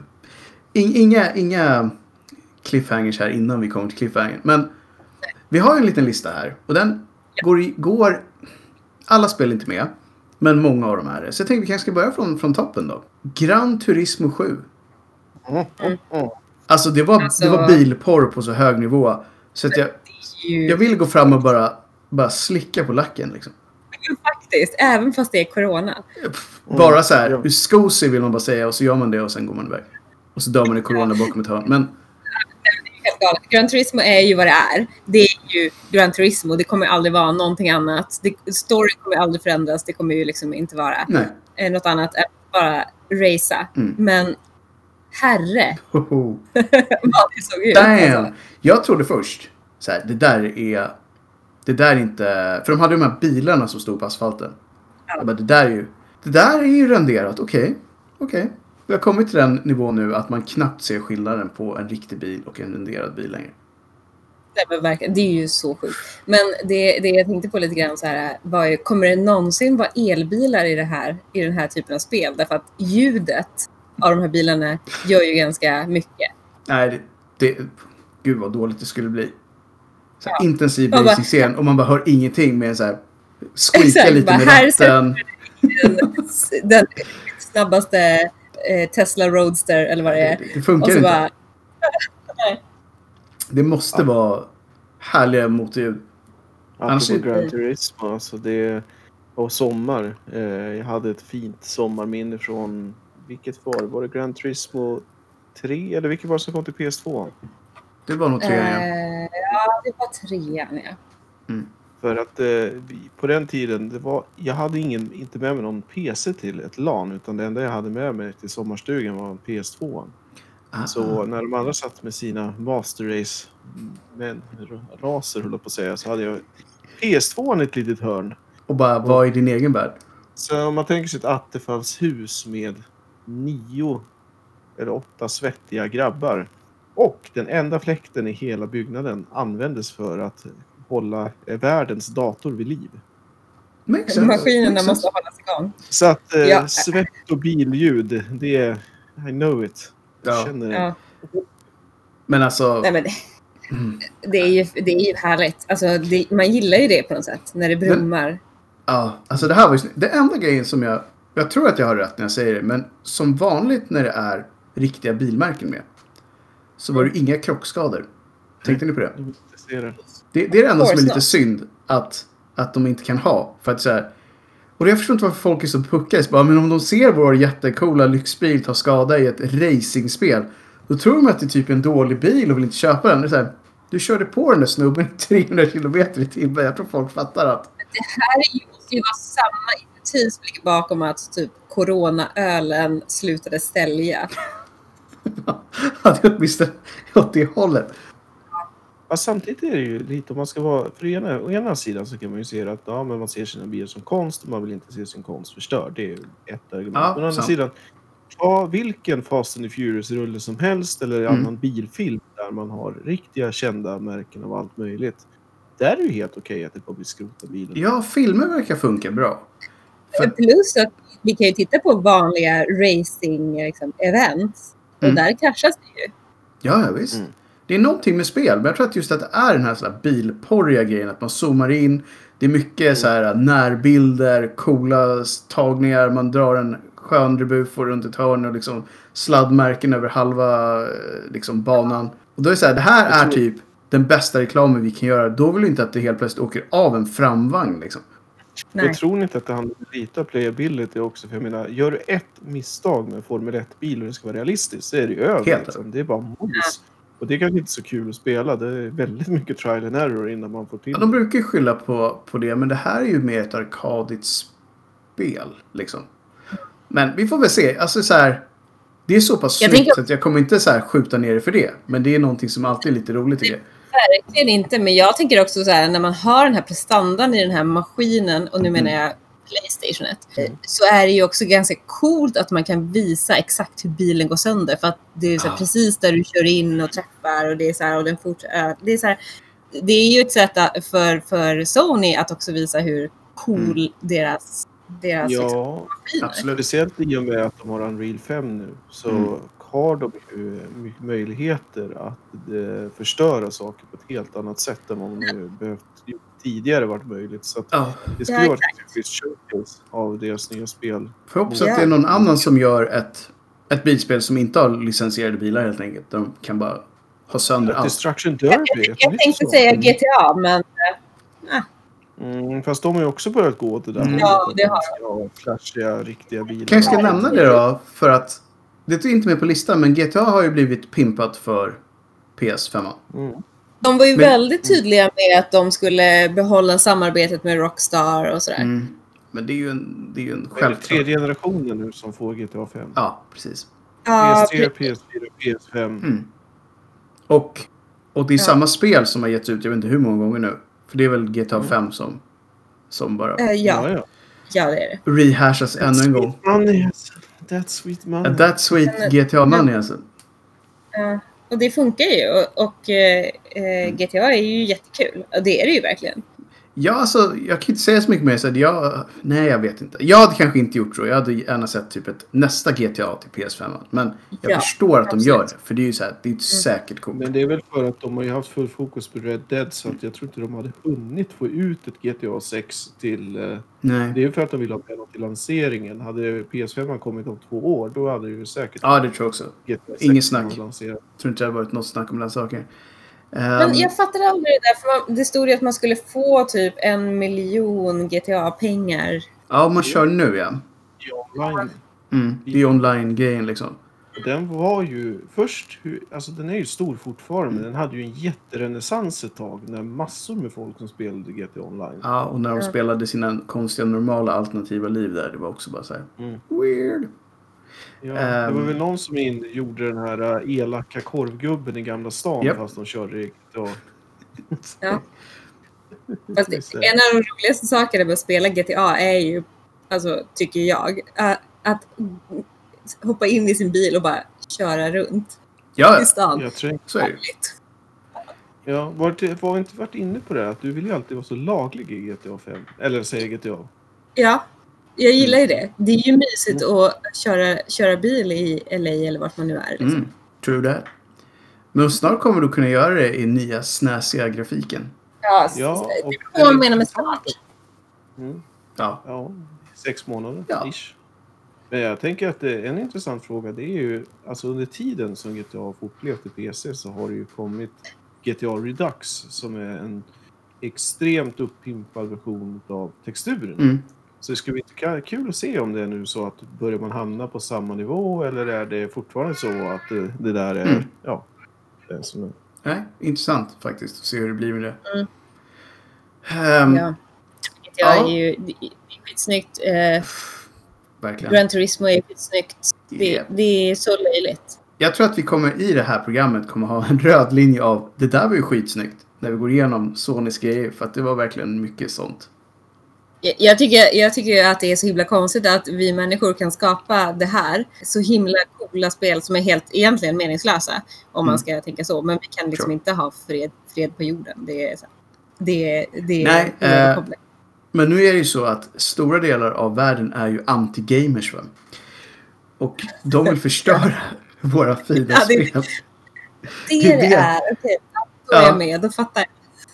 In, inga, inga cliffhangers här innan vi kommer till cliffhanger. Men vi har ju en liten lista här och den går, i, går... Alla spel är inte med. Men många av dem är det. Så jag tänkte vi kanske ska börja från, från toppen då. Gran Turismo 7. Mm, mm, mm. Alltså det var, Alltså- det var bilporr på så hög nivå. Så att jag, jag vill gå fram och bara, bara slicka på lacken liksom. Faktiskt, även fast det är corona. Bara så här, Ja. hur skosig vill man bara säga och så gör man det och sen går man iväg. Och så dör man i corona bakom ett hörn. Men. Gran Turismo är ju vad det är. Det är ju Gran Turismo. Det kommer aldrig vara någonting annat. Det, storyn kommer aldrig förändras. Det kommer ju liksom inte vara nej. eh, något annat än bara racea. Mm. Men herre *laughs* vad det såg ut. Damn! Alltså. Jag trodde först, så här, det där är... Det där är inte... För de hade ju de här bilarna som stod på asfalten. Jag bara, det där är ju... Det där är ju renderat, okej. Okej. Vi har kommit till den nivån nu att man knappt ser skillnaden på en riktig bil och en renderad bil längre. Nej, men verkligen, det är ju så sjukt. Men det, det jag tänkte på lite grann så här, var ju, kommer det någonsin vara elbilar i, det här, i den här typen av spel? Därför att ljudet av de här bilarna gör ju ganska mycket. Nej, det, det, gud vad dåligt det skulle bli. Så här, Ja. Intensiv racing-scen och man bara hör ingenting med så här squeaka Exakt, lite bara, med här ratten. Den, den snabbaste eh, Tesla Roadster eller vad det är. Det, det funkar Och så inte. bara, *laughs* Det måste vara härliga motorljud. Annars Apropå är- Gran Turismo, alltså det... Och sommar. Eh, jag hade ett fint sommarminne från... Vilket var det? Var det Gran Turismo 3? Eller vilket var det som kom till PS2? Det var nog trean ja. eh, ja, det var trean ja. För att eh, vi, på den tiden, det var, jag hade ingen, inte med mig någon PC till ett LAN. Utan det enda jag hade med mig till sommarstugan var en PS2. Ah, Så när de andra satt med sina Master Race men, raser höll jag på att säga, så hade jag PS2 i ett litet hörn. Och bara vara i din egen värld. Så om man tänker sig ett Attefallshus med nio eller åtta svettiga grabbar. Och den enda fläkten i hela byggnaden användes för att hålla eh, världens dator vid liv. Makes. Maskinerna Makes måste hållas igång. Så att eh, Ja. svett och billjud, det är... I know it. Jag Ja. känner det. Ja. Men alltså, Nej, men det, Mm. det, är ju, det är ju härligt. Alltså, det, man gillar ju det på något sätt, när det brummar. ja, alltså det här var ju. Det enda grejen som jag, jag tror att jag har rätt när jag säger det, men som vanligt när det är riktiga bilmärken med. Så var det inga krockskador. Tänkte ni på det? Det. Det, det är det enda som är lite synd att, att de inte kan ha. För att så här, och jag förstår inte varför folk är så puckade. Bara, Men om de ser vår jättecoola lyxbil ta skada i ett racingspel. Då tror de att det är typ en dålig bil och vill inte köpa den. Det är så här, du körde på den där snubben i 300 kilometer i timmen. Jag tror folk fattar att... Det här är ju, måste ju vara samma initiativ som ligger bakom att typ coronaölen slutade sälja. *laughs* att det åtminstone åt det hållet. Ja, samtidigt är det ju lite om man ska vara... För ena, å ena sidan så kan man ju se att ja, men man ser sina bilar som konst och man vill inte se sin konst förstörd. Det är ju ett argument. Ja, Men å andra sant. sidan, ta vilken Fast and Furious-rulle som helst eller Mm. annan bilfilm där man har riktiga kända märken av allt möjligt. Där är det ju helt okej att det bara blir skrota bilen. Ja, filmer verkar funka bra. För- Plus att vi kan ju titta på vanliga racing-events. Och Mm. där kraschas det ju. Ja, ja visst. Mm. Det är någonting med spel, men jag tror att just att det är den här, så här bilporriga grejen. Att man zoomar in. Det är mycket så här närbilder, coola tagningar. Man drar en skön rebufo runt ett hörn och liksom sladdmärken över halva eh, liksom, banan. Och då är det så här, det här är typ den bästa reklamen vi kan göra. Då vill vi inte att det helt plötsligt åker av en framvagn liksom. Nej. Jag tror inte att det handlar om lite av playability också. För jag menar, gör du ett misstag med en Formel 1-bil och det ska vara realistiskt så är det ju över. Liksom. Det är bara mos. Och det är kanske inte så kul att spela. Det är väldigt mycket trial and error innan man får till Ja, de brukar ju skylla på, på det, men det här är ju mer ett arkadigt spel. Liksom. Men vi får väl se. Alltså så här, det är så pass Jag snyggt tänker- så att jag kommer inte så här skjuta ner det för det. Men det är någonting som alltid är lite roligt tycker jag. Verkligen inte, men jag tänker också så här när man har den här prestandan i den här maskinen och nu menar jag Playstationet så är det ju också ganska coolt att man kan visa exakt hur bilen går sönder för att det är så här, Ja. precis där du kör in och träffar och det är så här och den fortsätter. Det är så här, det är ju ett sätt för, för Sony att också visa hur cool deras, deras liksom, Ja, maskin är. Absolut. speciellt i och med att de har Unreal 5 nu så Mm. Har de ju mycket möjligheter att eh, förstöra saker på ett helt annat sätt än vad de behövt tidigare varit möjligt. Så att Ja. det skulle Ja, vara ett typiskt showcase av deras nya spel. Får hoppas att det är någon annan som gör ett, ett bilspel som inte har licensierade bilar helt enkelt. De kan bara ha sönder allt. Destruction Derby. Jag, det är tänkte så. säga GTA, men Mm, fast de har ju också börjat gå åt det där Mm. Ja, det man har ska ha flashiga, riktiga bilar. Kanske ska nämna det då, för att det är inte med på listan, men GTA har ju blivit pimpat för PS5. Mm. de var ju Men- väldigt tydliga med att de skulle behålla samarbetet med Rockstar och sådär. Mm. Men det är ju en, det är ju en Det är tredje generationen nu som får GTA 5. Ja, precis. Ja, PS3, pre- PS4, PS5. Mm. Och, och det är Ja. samma spel som har getts ut, jag vet inte hur många gånger nu. För det är väl GTA 5 som, som bara eh, ja, ja. ja, det är det. rehashas ännu en gång. Money, alltså. That's sweet money. Uh, That's sweet GTA money alltså. Ja, och det funkar ju. Och, och eh, Mm. eh, GTA är ju jättekul. Och det är det ju verkligen. Ja, alltså, jag kan inte säga så mycket mer. Så jag, nej, jag vet inte. Jag hade kanske inte gjort så. Jag hade gärna sett typ ett nästa GTA till PS5. Men jag Ja, förstår att de absolut. gör det. För det är ju så här, det är ett säkert kort. Men det är väl för att de har ju haft full fokus på Red Dead så att jag tror inte de hade hunnit få ut ett GTA 6 till... Eh, Nej. det är ju för att de vill ha pengar till lanseringen. Hade PS5 kommit om två år då hade ju säkert Ja, det tror jag också. GTA 6 inget snack. Jag tror inte det har varit något snack om den saken. Men Ehm, jag fattar aldrig det där. För det stod ju att man skulle få typ en miljon GTA-pengar. Ja, man kör nu ja. Online. Mm, det är online-grejen liksom. Den var ju först, alltså den är ju stor fortfarande, men den hade ju en jätterenässans ett tag när massor med folk som spelade GTA online. Ja, och när de spelade sina konstiga normala alternativa liv där. Det var också bara så här. Mm. Weird. Ja, det var Ehm. väl någon som in, gjorde den här äh, elaka korvgubben i Gamla stan Japp. fast de körde i GTA. *laughs* Ja. *laughs* Fast en av de roligaste sakerna med att spela GTA är ju, alltså, tycker jag, äh, att hoppa in i sin bil och bara köra runt Ja, i stan. Jag tror, så är det ja, var, det- var inte varit inne på det? Att du vill ju alltid vara så laglig i GTA 5. Eller säger GTA. Ja, jag gillar ju det. Det är ju mysigt att köra, köra bil i LA eller vart man nu är. Liksom. Mm, true that. Men snart kommer du kunna göra det i nya snäsiga grafiken. Ja, Ja, och- det är påminner med start. Mm. Ja. Ja, sex månader Ja. ish. Men jag tänker att en intressant fråga det är ju, alltså under tiden som GTA har fortlevt i PC så har det ju kommit GTA Redux som är en extremt uppimpad version av texturen. Mm. Så det skulle bli kul att se om det är nu så att börjar man hamna på samma nivå eller är det fortfarande så att det, det där är, Mm. ja, det som är. Nej, intressant faktiskt att se hur det blir med det. Mm. Ehm, Ja. Ja. är ju det är skitsnyggt. Eh, Verkligen. Gran Turismo är skitsnyggt. Det, det är så löjligt. Jag tror att vi kommer i det här programmet kommer ha en röd linje av det där var ju skitsnyggt. När vi går igenom Sonys grejer. För att det var verkligen mycket sånt. Jag, tycker, jag tycker att det är så himla konstigt att vi människor kan skapa det här. Så himla coola spel som är helt egentligen meningslösa. Om Mm. man ska tänka så. Men vi kan liksom Sure. inte ha fred, fred på jorden. Det är, det, det, Nej, är eh. Men nu är det ju så att stora delar av världen är ju anti-gamers. Va? Och de vill förstöra *laughs* våra fina Ja, det- spel. Det det är det är. Okej, då är Ja. jag med. Då fattar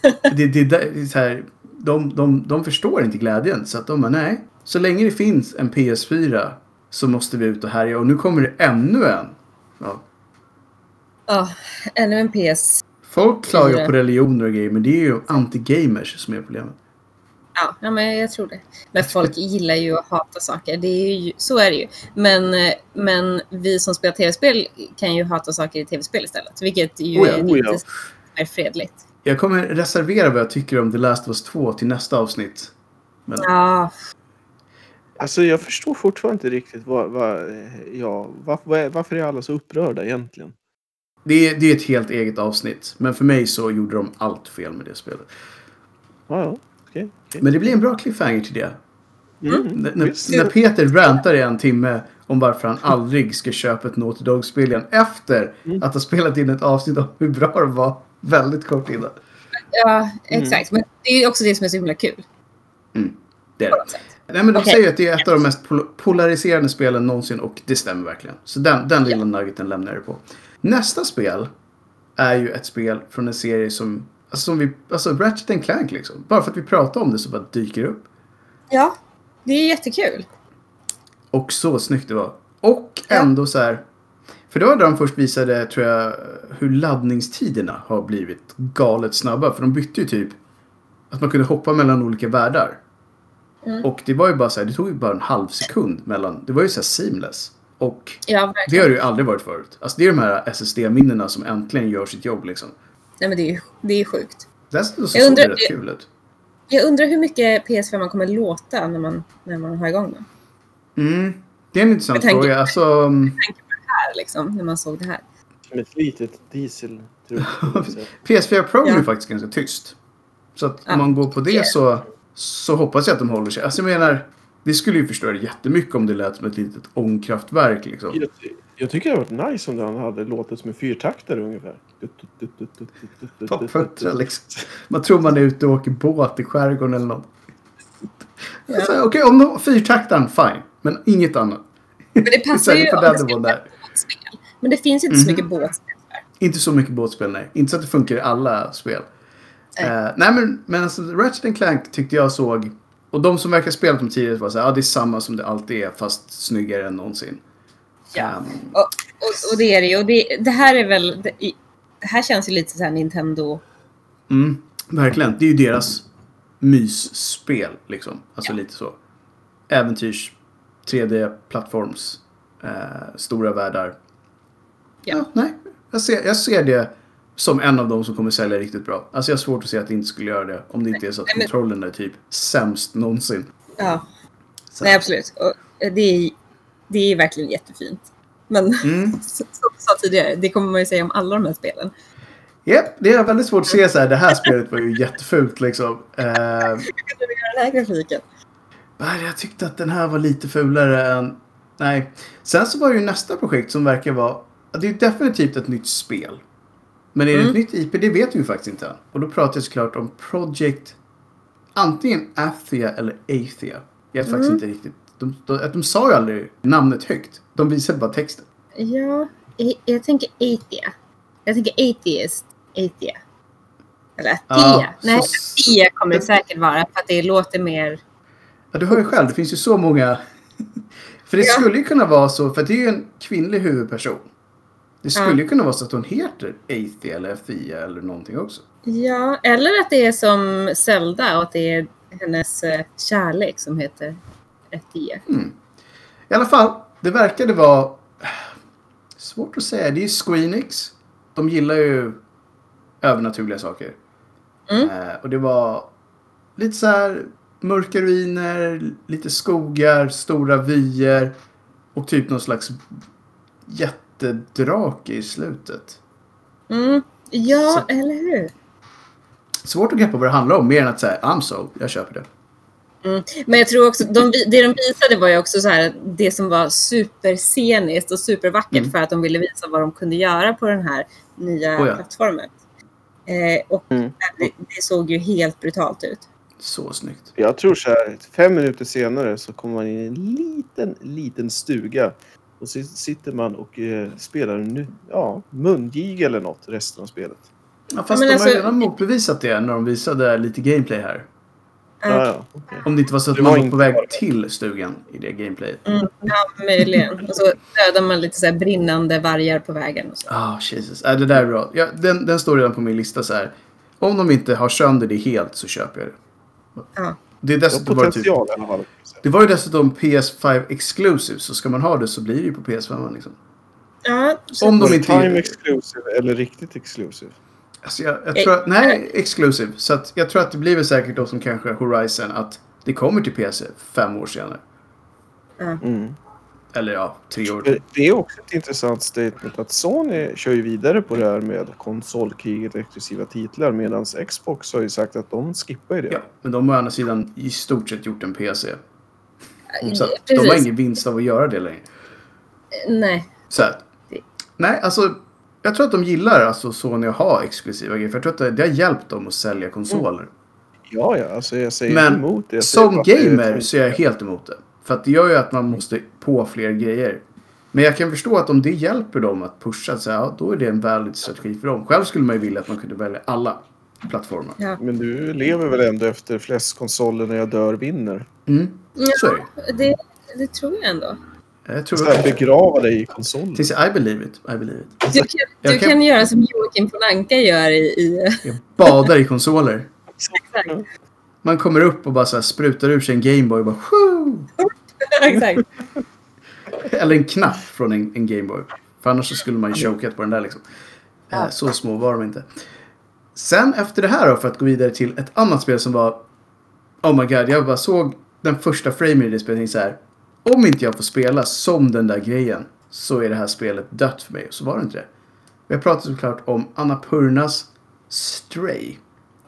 jag. Det, det, det är så här, de, de, de förstår inte glädjen. Så att de bara, nej. Så länge det finns en PS4 så måste vi ut och härja. Och nu kommer det ännu en. Ja. Ja, ännu en PS. Folk klagar på religioner och grejer, men det är ju anti-gamers som är problemet. Ja, ja, men jag tror det. Men folk gillar ju att hata saker. Det är ju, så är det ju. Men, men vi som spelar tv-spel kan ju hata saker i tv-spel istället. Vilket ju Oh ja, är oh ja. lite mer fredligt. Jag kommer reservera vad jag tycker om The Last of Us 2 till nästa avsnitt. Men Ja, Alltså jag förstår fortfarande inte riktigt vad, vad, ja, var, varför är alla så upprörda egentligen? det, är, det är ett helt eget avsnitt. Men för mig så gjorde de allt fel med det spelet. Ja, ja. Okej. okej. Men det blir en bra cliffhanger till det. Mm, N- när, Peter rantar i en timme om varför han aldrig ska köpa ett Naughty Dog-spel igen efter Mm. att ha spelat in ett avsnitt om hur bra de var väldigt kort innan. ja exakt. Men det är också det som är så himla kul. Det är det. Nej, men de Okej. säger att det är ett av de mest pol- polariserande spelen någonsin och det stämmer verkligen. Så den, den lilla nuggeten lämnar jag på. Nästa spel är ju ett spel från en serie som, alltså, som vi, alltså Ratchet and Clank liksom. Bara för att vi pratar om det så bara dyker det upp. Ja, det är jättekul. Och så snyggt det var. Och Ja. ändå så här. För det var där de först visade, tror jag, hur laddningstiderna har blivit galet snabba. För de bytte ju typ att man kunde hoppa mellan olika världar. Mm. Och det var ju bara så här, det tog ju bara en halv sekund mellan, det var ju så här seamless. Och Ja, det har det ju aldrig varit förut. Alltså det är de här SSD-minnena som äntligen gör sitt jobb liksom. Nej, men det är ju det är sjukt. Dessutom så Jag såg undrar- det rätt kul ut. Jag undrar hur mycket PS5 man kommer låta när man, när man har igång den. Mm. Det är en intressant fråga. Alltså, mm, Här, liksom, när man såg det här. Som ett litet diesel. *laughs* PS4 Pro är Ja. ju faktiskt ganska tyst. Så att Ja. om man går på det så, så hoppas jag att de håller sig. Alltså jag menar, det skulle ju förstöra jättemycket om det lät som ett litet ångkraftverk liksom. Jag, jag tycker det hade varit nice om den hade låtit som en fyrtaktare ungefär. Toppfötter liksom. Man tror man är ute och åker båt i skärgården eller något. Ja. Så, Okej, om de fyrtaktaren, fine. Men inget annat. Men det *laughs* passar ju om det ska. Båtspel. Men det finns inte så Mhm. mycket båtspel. där. Inte så mycket båtspel, nej. Inte så att det funkar i alla spel. Nej. Nej, nej men, men alltså, Ratchet Clank tyckte jag såg... Och de som verkar spelat dem tidigare var så här, ja det är samma som det alltid är fast snyggare än någonsin. Ja. Um, Och, och, och det är det ju. Och det, det här är väl... Det, det här känns ju lite så här Nintendo... mm, verkligen, det är ju deras mysspel liksom. Alltså lite så. Äventyrs, 3D-plattforms, eh, stora världar. Ja. Ja, nej. Jag ser, jag ser det som en av dem som kommer sälja riktigt bra. Alltså jag har svårt att se att det inte skulle göra det. Om det inte är så att Nej, men- kontrollen är typ sämst någonsin. Ja, Så. nej absolut. Och det, är, det är verkligen jättefint. Men Mm. *laughs* som jag sa tidigare, det kommer man ju säga om alla de här spelen. Japp, det är väldigt svårt att se så här. Det här spelet var ju jättefult liksom. Eh, Hur kunde du göra den här grafiken? nej, jag tyckte att den här var lite fulare än... Nej. Sen så var det ju nästa projekt som verkar vara... Det är definitivt ett nytt spel. Men är det ett Mm. nytt IP? Det vet vi ju faktiskt inte. Och då pratar jag såklart om Project... Antingen Athia eller Athia. Jag vet faktiskt Mm. inte riktigt. De, de, de sa ju aldrig namnet högt. De visade bara texten. Ja, jag, jag tänker Athia. Jag tänker Atheist. Athia. Eller Athia. Ja, Nej, så- Athia kommer det säkert vara för att det låter mer... Ja, du hör ju själv, det finns ju så många... För det Ja. skulle ju kunna vara så, för det är ju en kvinnlig huvudperson. Det skulle Ja. ju kunna vara så att hon heter Athia eller Athia eller någonting också. Ja, eller att det är som Zelda och att det är hennes eh, kärlek som heter Athia. I alla fall, det verkade vara... Svårt att säga. Det är Squeenix. De gillar ju övernaturliga saker. Mm. Eh, och det var lite så här mörka ruiner, lite skogar, stora vyer och typ någon slags jättedrake i slutet. Mm. Ja, Så- eller hur? Svårt att greppa vad det handlar om, mer än att säga I'm so, jag köper det. Mm. Men jag tror också, de, det de visade var ju också så här, det som var supersceniskt och supervackert Mm. för att de ville visa vad de kunde göra på den här nya Oh ja. plattformen. Eh, och Mm. det, det såg ju helt brutalt ut. Så snyggt. Jag tror så här, fem minuter senare så kommer man in i en liten, liten stuga. Och så sitter man och eh, spelar nu, ja, mungiga eller något resten av spelet. Ja, fast men de har ju alltså- redan motbevisat det när de visade lite gameplay här. Ja. Ja, ja, okej. Om det inte var så att Det man var var på väg bara- till stugan i det gameplayet. Mm, ja, möjligen. Och så dödar man lite så här brinnande vargar på vägen. Och så. Ah, Jesus. Äh, det där är bra. Ja, den, den står redan på min lista så här. Om de inte har sönder det helt så köper jag det. Ja. Det, är Det dessutom var det, typ, alla fall. det var ju dessutom PS5 exclusive. Så ska man ha det så blir det ju på PS5 liksom. Ja, så, Om Var de inte... time exclusive eller riktigt exclusive? Alltså jag, jag tror att, nej, exclusive. Så att jag tror att det blir väl säkert då som kanske Horizon att det kommer till PC fem år senare. Mm. Eller ja, tre år. Det är också ett intressant statement att Sony kör ju vidare på det här med konsolkriget, exklusiva titlar medan Xbox har ju sagt att de skippar ju det. Ja, men de har å andra sidan i stort sett gjort en PC. Så de har ingen vinst av att göra det längre. Nej. Så att, nej, alltså. Jag tror att de gillar alltså Sony att ha exklusiva grejer. För jag tror att det, det har hjälpt dem att sälja konsoler. Ja, ja, alltså jag säger Men emot det. Säger Som gamer så är jag helt emot det. För att det gör ju att man måste på fler grejer. Men jag kan förstå att om det hjälper dem att pusha så här, ja, då är det en valid strategi för dem. Själv skulle man ju vilja att man kunde välja alla plattformar. Ja. Men du lever väl ändå efter flest konsoler när jag dör vinner? Mm, så är det Det, det tror jag ändå. Jag tror Så här, begrava dig i konsolen. Tills I believe it. I believe it. Du kan, Jag du kan- kan göra som Joakim von Anka gör i... i Jag badar i konsoler. exakt. Man kommer upp och bara så sprutar ur sig en Gameboy och bara Woo! *laughs* exakt. Eller en knapp från en, en Gameboy. För annars så skulle man ju chokat på den där liksom. Eh, Så små var de inte. Sen efter det här då, för att gå vidare till ett annat spel som var... Oh my god, jag bara såg den första framen i det spelet och så här. Om inte jag får spela som den där grejen så är det här spelet dött för mig. Och så var det inte det. Vi har pratat såklart om Annapurnas Stray.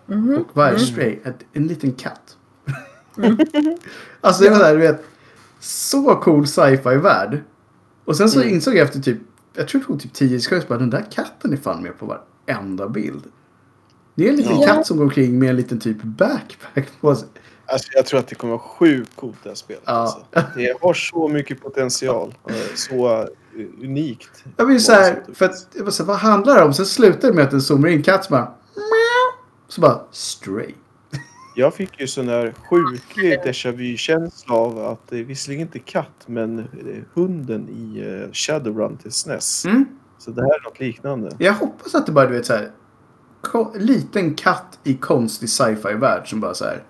Och vad är Stray? Ett, en liten katt. *laughs* alltså det var där, du vet. Så cool sci-fi värld. Och sen så insåg jag efter typ, jag tror det tog typ 10 sekunder, bara den där katten är fan med på varenda bild. Det är en liten Ja. katt som går omkring med en liten typ backpack på sig. Alltså, jag tror att det kommer vara sjukt coolt det här spelet. Ja. Alltså. Det har så mycket potential. och Så eh, unikt. Jag blir så här, för att, jag bara så här, vad handlar det om? Sen slutar det med att den zoomar in katt som bara. Så bara, stray. Jag fick ju sån där sjuklig déjà vu-känsla av att det är visserligen inte katt, men hunden i eh, Shadowrun till SNES. Mm. Så det här är något liknande. Jag hoppas att det bara, du vet så här, liten katt i konstig sci-fi värld som bara så här,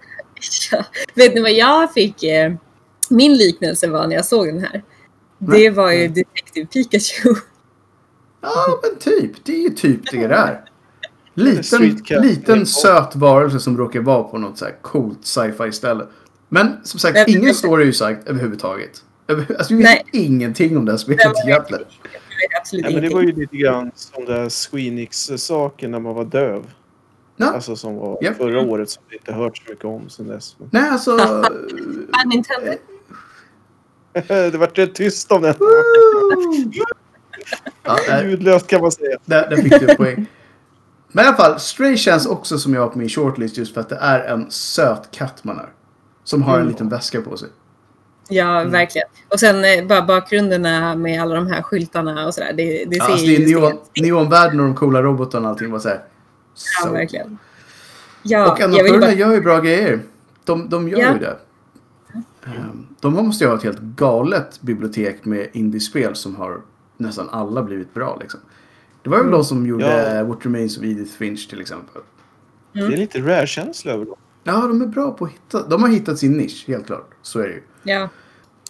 Ja. Vet ni vad jag fick? Eh, min liknelse var när jag såg den här. Det var ju Detective Pikachu. Ja, men typ. Det är ju typ det det är. Liten, liten söt varelse som råkar vara på något så här coolt sci-fi ställe. Men som sagt, Men- ingen story är ju sagt överhuvudtaget. Över, alltså vi vet Nej. ingenting om det här spelet egentligen. Ja, men det var ju lite grann som den där Squeenix-saken när man var döv. Ja. Alltså som var Japp. förra året som vi inte hört så mycket om sen dess. Nej, alltså... *laughs* *laughs* Det vart rätt tyst om den. *laughs* ja, Ljudlöst kan man säga. där, där fick du poäng. Men i alla fall, Stray känns också som jag har på min shortlist just för att det är en söt katt man är. Som har en Mm. liten väska på sig. Ja, verkligen. Och sen eh, bara bakgrunderna med alla de här skyltarna och sådär. Det, det ser Ja, alltså det är ju neon, neonvärlden och de coola robotarna och allting var så här. Ja, så verkligen. Ja, och Annapurna bara... gör ju bra grejer. De, de gör Ja. ju det. Ehm, De måste ju ha ett helt galet bibliotek med indiespel som har nästan alla blivit bra. Liksom. Det var ju de som gjorde Ja. What Remains of Edith Finch till exempel. Det är lite rare-känsla över dem. Ja, de är bra på att hitta. De har hittat sin nisch, helt klart. Så är det ju. Ja.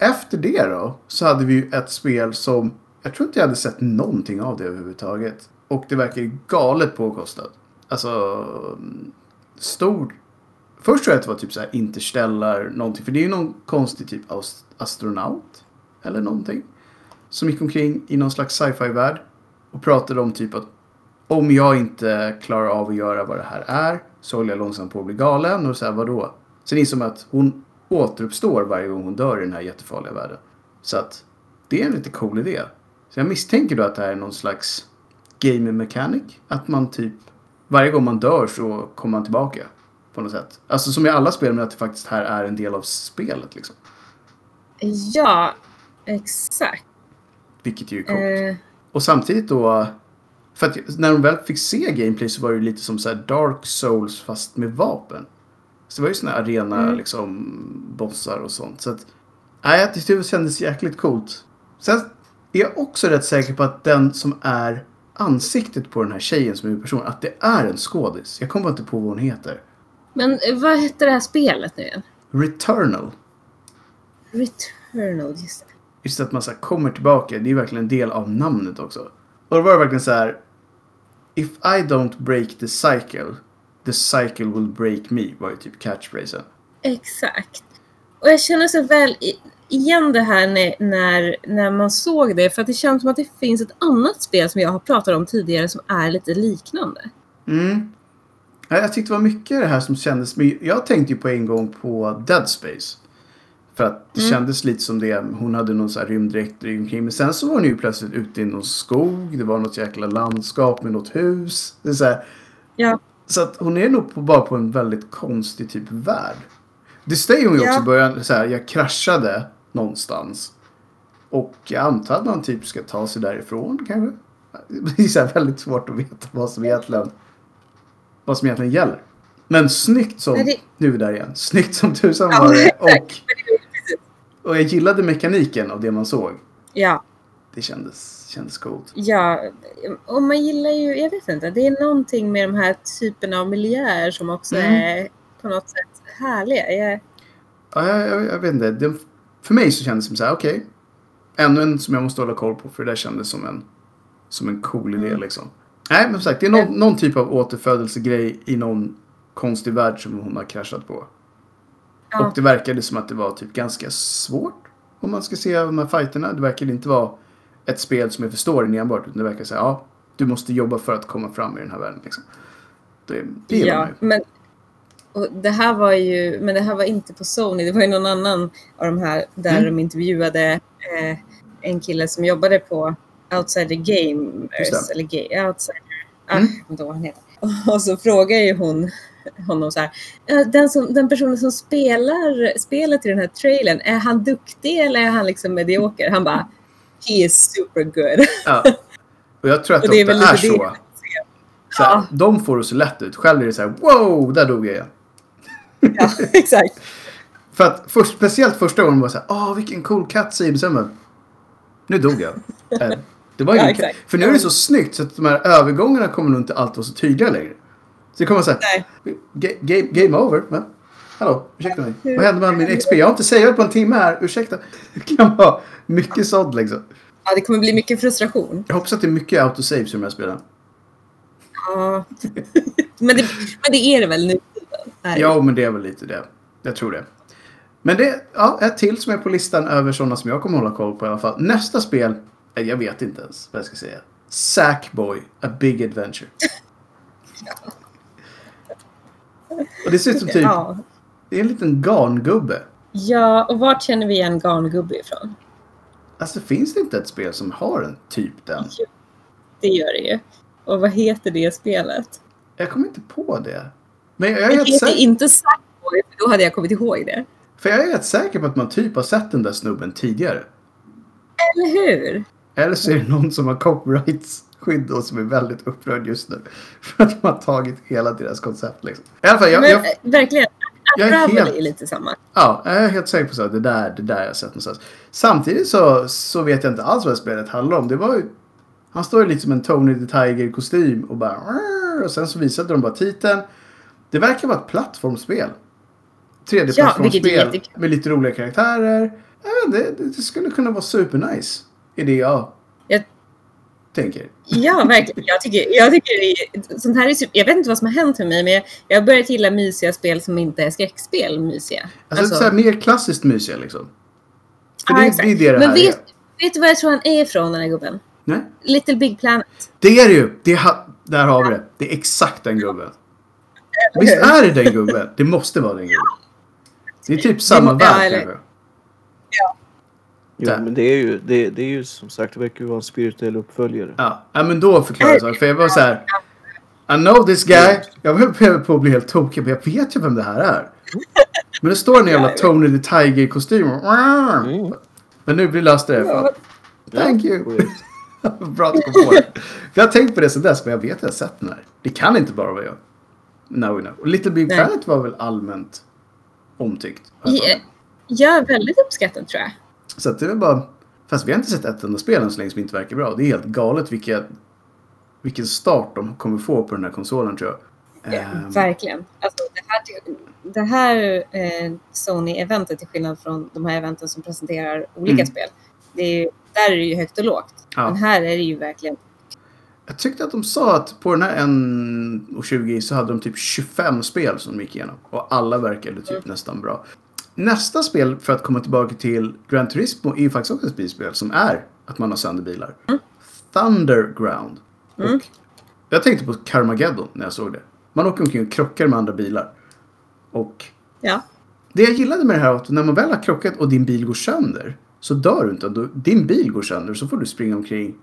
Efter det då så hade vi ju ett spel som jag tror inte jag hade sett någonting av det överhuvudtaget. Och det verkar galet påkostat. Alltså mm, stor. Först tror jag att det var typ så här Interstellar någonting. För det är ju någon konstig typ av astronaut. Eller någonting. Som gick omkring i någon slags sci-fi värld. Och pratade om typ att om jag inte klarar av att göra vad det här är så håller jag långsamt på att bli galen. Och så här, vadå? Sen insåg man att hon återuppstår varje gång hon dör i den här jättefarliga världen. Så att det är en lite cool idé. Så jag misstänker då att det här är någon slags gaming mechanic. Att man typ varje gång man dör så kommer man tillbaka. På något sätt. Alltså som i alla spel men att det faktiskt här är en del av spelet liksom. ja, exakt. Vilket ju är coolt. Eh, Och samtidigt då. För att när de väl fick se gameplay så var det ju lite som så här Dark Souls fast med vapen. Så det var ju såna arena Mm. liksom bossar och sånt. Så att. Nej, det kändes jäkligt coolt. Sen är jag också rätt säker på att den som är ansiktet på den här tjejen som är huvudperson. Att det är en skådis. Jag kommer inte på vad hon heter. men eh, vad hette det här spelet nu igen? Returnal. Returnal, just det. Just att man så kommer tillbaka. Det är verkligen en del av namnet också. Och då var det verkligen så här. If I don't break the cycle, the cycle will break me. Var ju typ catchphrasen. Exakt. Och jag känner så väl igen det här när, när, när man såg det. För att det känns som att det finns ett annat spel som jag har pratat om tidigare som är lite liknande. Mm. Ja, Jag tyckte det var mycket det här som kändes... men Jag tänkte ju på en gång på Dead Space. För att det Mm. kändes lite som det. Hon hade någon så här rymddräkt omkring. Men sen så var hon ju plötsligt ute i någon skog. Det var något jäkla landskap med något hus. Det är så, här, Ja. så att hon är nog på, bara på en väldigt konstig typ värld. Det säger hon ju också Ja. i början. Så här, jag kraschade någonstans. Och jag antar att man typ ska ta sig därifrån kanske. Det är så här väldigt svårt att veta vad som egentligen, vad som egentligen gäller. Men snyggt som, det- nu är vi där igen, snyggt som tusan var det. *laughs* Och, och jag gillade mekaniken av det man såg. Ja, Det kändes, kändes coolt. ja. Och man gillar ju, jag vet inte, det är någonting med de här typerna av miljöer som också Mm. är på något sätt härliga. Jag, Ja, jag, jag, jag vet inte. Det, för mig så kändes det som så här, okej. ännu en som jag måste hålla koll på för det där kändes som en, som en cool idé Mm. liksom. Nej, men som sagt, det är någon, någon typ av återfödelsegrej i någon konstig värld som hon har kraschat på. Ja. Och det verkade som att det var typ ganska svårt. Om man ska se de här fighterna. Det verkade inte vara ett spel som är för storyn enbart. Utan det verkar säga, ja, du måste jobba för att komma fram i den här världen. Liksom. Det, det gillar man ja, ju. men och det här var ju, men det här var inte på Sony. Det var ju någon annan av de här där Mm. de intervjuade eh, en kille som jobbade på Outsider Gamers. Eller Outsider, ah, Mm. jag inte vad han heter. Och så frågar ju hon *laughs* honom så här. "Ja, Den, som, den personen som spelar spelet i den här trailern, är han duktig eller är han liksom medioker? Han bara, he is super good. Ja. Och jag tror att *laughs* det det ofta är så. det. så här, Ja. De får det så lätt ut. Själv är det så här, wow, där dog jag ja, *laughs* exakt. För att först, speciellt första gången var så här, åh vilken cool cutscene. Sen bara, nu dog jag. Eh, Det var Ja, ingen. För nu är det så snyggt så att de här övergångarna kommer nog inte alltid vara så tydliga längre. Så det kommer så här, Nej. "Ga- game, game over. Va? Hallå, ursäkta mig. Vad hände med min XP? Jag har inte saveat på en timme här, ursäkta. Det kan vara mycket sånt liksom. Ja, det kommer bli mycket frustration. Jag hoppas att det är mycket autosaves i de här spelen. Ja. *laughs* men, det, men det är det väl nu? Det? Ja, men det är väl lite det. Jag tror det. Men det är ja, ett till som är på listan över sådana som jag kommer hålla koll på i alla fall. Nästa spel, jag vet inte ens vad jag ska säga. Sackboy, A Big Adventure. *laughs* Och det ser ut som typ, Ja. det är en liten garngubbe. ja, och vart känner vi igen Garngubbe ifrån? Alltså finns det inte ett spel som har en typ den? Jo, Det gör det ju. Och vad heter det spelet? Jag kommer inte på det. Men jag är, Det helt heter säker, inte Sackboy, för då hade jag kommit ihåg det. för jag är rätt säker på att man typ har sett den där snubben tidigare. Eller hur? Eller så är det någon som har copyrightsskydd och som är väldigt upprörd just nu. *laughs* För att de har tagit hela deras koncept liksom. I alla fall, jag, Men jag, eh, verkligen, jag är helt- är lite samma. ja, jag är helt säker på att det där, det där jag har sett någonstans. Samtidigt så, så vet jag inte alls vad spelet handlar om. Det var ju, han står ju lite som en Tony the Tiger kostym och bara och sen så visade de bara titeln. Det verkar vara ett plattformsspel. Ja, vilket är Tredjeplattformsspel jättekul. med lite roliga karaktärer. Ja, det, det skulle kunna vara supernice. Är det Jag, tänker. ja, verkligen. Jag tycker, jag tycker är- sånt här är super, Jag vet inte vad som har hänt med mig, men jag, jag har börjat gilla mysiga spel som inte är skräckspel mysiga. Alltså, så här mer klassiskt mysiga liksom. För ja, det, exakt. det är det det Men här vet, är. vet du var jag tror han är ifrån, den här gubben? Nej? Little Big Planet. Det är det ju! Det ha, där har vi det. Det är exakt den gubben. Visst är det den gubben? Det måste vara den gubben. Det är typ samma Ja, värld eller- kanske. Jo, Där. men det är ju, det, det är ju som sagt, det verkar ju vara en spirituell uppföljare. Ja. ja, men då förklarar jag. För jag var så här. I know this guy. Jag var på att bli helt tokig. Men jag vet ju vem det här är. Men det står en jävla Tony the Tiger-kostym. Men nu blir löst det. Fan. Thank you. *laughs* Bra att du kom på det. För jag har tänkt på det sen dess, men jag vet att jag har sett den här. Det kan inte bara vara jag. No, no. Och Little Big. Planet var väl allmänt omtyckt? Ja, väldigt uppskattat tror jag. Så att det är bara... Fast vi har inte sett ett enda spel än så länge som inte verkar bra. Det är helt galet vilka, vilken start de kommer få på den här konsolen tror jag. Ja, Ehm, verkligen. Alltså, det här, det här eh, Sony-eventet, till skillnad från de här eventen som presenterar olika Mm. spel, det är ju, där är det ju högt och lågt. Ja. Men här är det ju verkligen... Jag tyckte att de sa att på den här 1.20 så hade de typ 25 spel som de gick igenom. Och alla verkade typ Mm. nästan bra. Nästa spel, för att komma tillbaka till Gran Turismo, är ju faktiskt också ett bilspel som är att man har sönder bilar. Thunderground. Mm. Och jag tänkte på Carmageddon när jag såg det. Man åker omkring och krockar med andra bilar. Och Ja. det jag gillade med det här var att när man väl har krockat och din bil går sönder så dör du inte. Då, din bil går sönder så får du springa omkring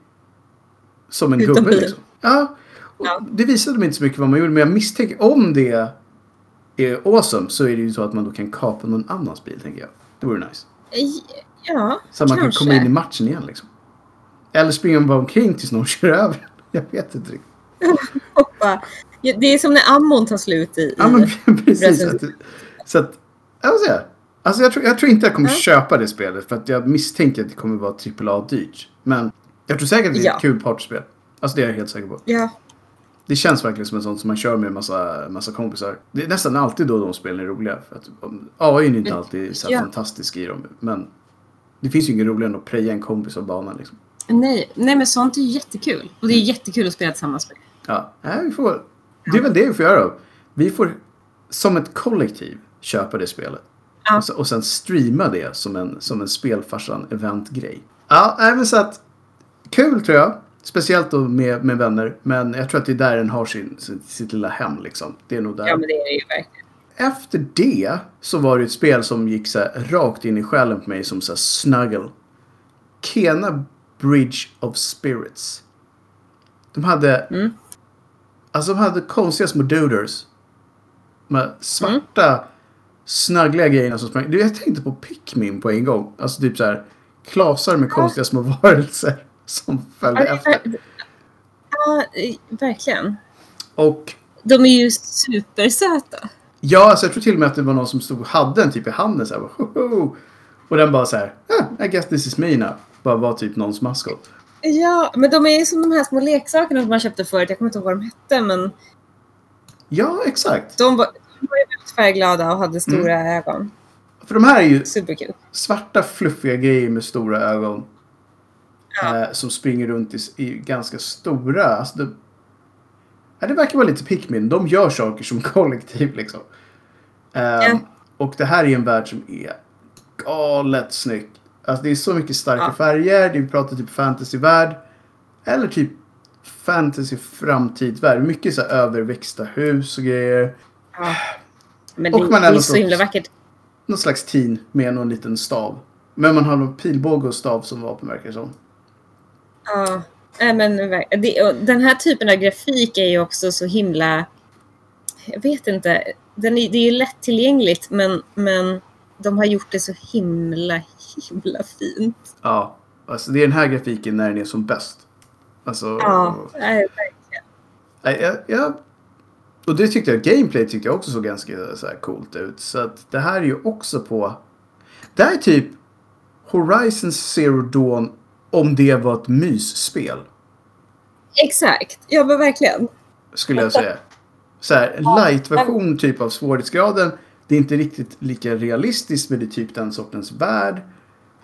som en Utan gubbe. bil. Liksom. Ja, Ja. Det visade mig inte så mycket vad man gjorde men jag misstänker om det är awesome så är det ju så att man då kan kapa någon annans bil tänker jag. Det vore nice. Eh, Ja, Så att man kanske. kan komma in i matchen igen liksom. Eller springa bara omkring tills någon *laughs* kör över. Jag vet inte riktigt. *laughs* Hoppa. Ja, Det är som när ammon tar slut i... Ja men *laughs* precis. Att, så att, jag vill säga. Alltså jag tror, jag tror inte jag kommer Ja. köpa det spelet för att jag misstänker att det kommer vara AAA dyrt. Men jag tror säkert att det är Ja. ett kul partyspel. Alltså det är jag helt säker på. Ja, Det känns verkligen som en sån som man kör med en massa, massa kompisar. Det är nästan alltid då de spelen är roliga. För att, AI är inte alltid så Ja. fantastisk i dem. Men det finns ju inget roligare än att preja en kompis av banan liksom. nej, nej, men sånt är ju jättekul. Och det är jättekul att spela tillsammans med. Ja, nej, vi får, det är väl det vi får göra. Vi får som ett kollektiv köpa det spelet. Ja. Och, så, och sen streama det som en, som en spelfarsan-event-grej. Ja, nej, men så att kul tror jag. Speciellt då med, med vänner. Men jag tror att det är där den har sin, sitt, sitt lilla hem liksom. Det är nog där. Ja, men det är det ju verkligen. Efter det så var det ett spel som gick så här rakt in i själen på mig som så här snuggle. Kena Bridge of Spirits. De hade... Mm. Alltså de hade konstiga små duders. Med svarta snaggliga grejerna som sprang. Jag tänkte på Pikmin på en gång. Alltså typ så här klasar med konstiga små *laughs* varelser som följde Ja, efter. Ja, verkligen. Och De är ju supersöta. Ja, alltså jag tror till och med att det var någon som stod och hade en typ i handen så här. Hoho! Och den bara så här. Ah, I guess this is me now. Bara var typ någons maskot. Ja, men de är ju som de här små leksakerna som man köpte förut. Jag kommer inte ihåg vad de hette, men Ja, exakt. de var, de var ju väldigt färgglada och hade stora Mm. ögon. För de här är ju Superkul. svarta fluffiga grejer med stora ögon. Ja. Eh, som springer runt i, i ganska stora. Alltså det, ja, det verkar vara lite Pikmin. De gör saker som *laughs* kollektiv liksom. Ehm, Ja. Och det här är en värld som är galet snygg. Alltså det är så mycket starka färger. Det vi pratar typ fantasyvärld. Eller typ fantasy framtidsvärld. Mycket så överväxta hus och grejer. Ja. Men Och det, man det är så himla vackert. Någon slags teen med någon liten stav. Men man har någon pilbåge och stav som vapen verkar det som. Ja. Men, den här typen av grafik är ju också så himla... Jag vet inte. Den är, det är ju lättillgängligt, men, men de har gjort det så himla, himla fint. Ja, alltså det är den här grafiken när den är som bäst. Alltså, Ja, verkligen. jag, och det tyckte jag, gameplay tyckte jag också såg ganska så här coolt ut. Så att det här är ju också på, det här är typ Horizon Zero Dawn om det var ett mysspel. Exakt. Ja, men verkligen. Skulle jag säga. Så här, light-version typ av svårighetsgraden. Det är inte riktigt lika realistiskt men det är typ den sortens värld.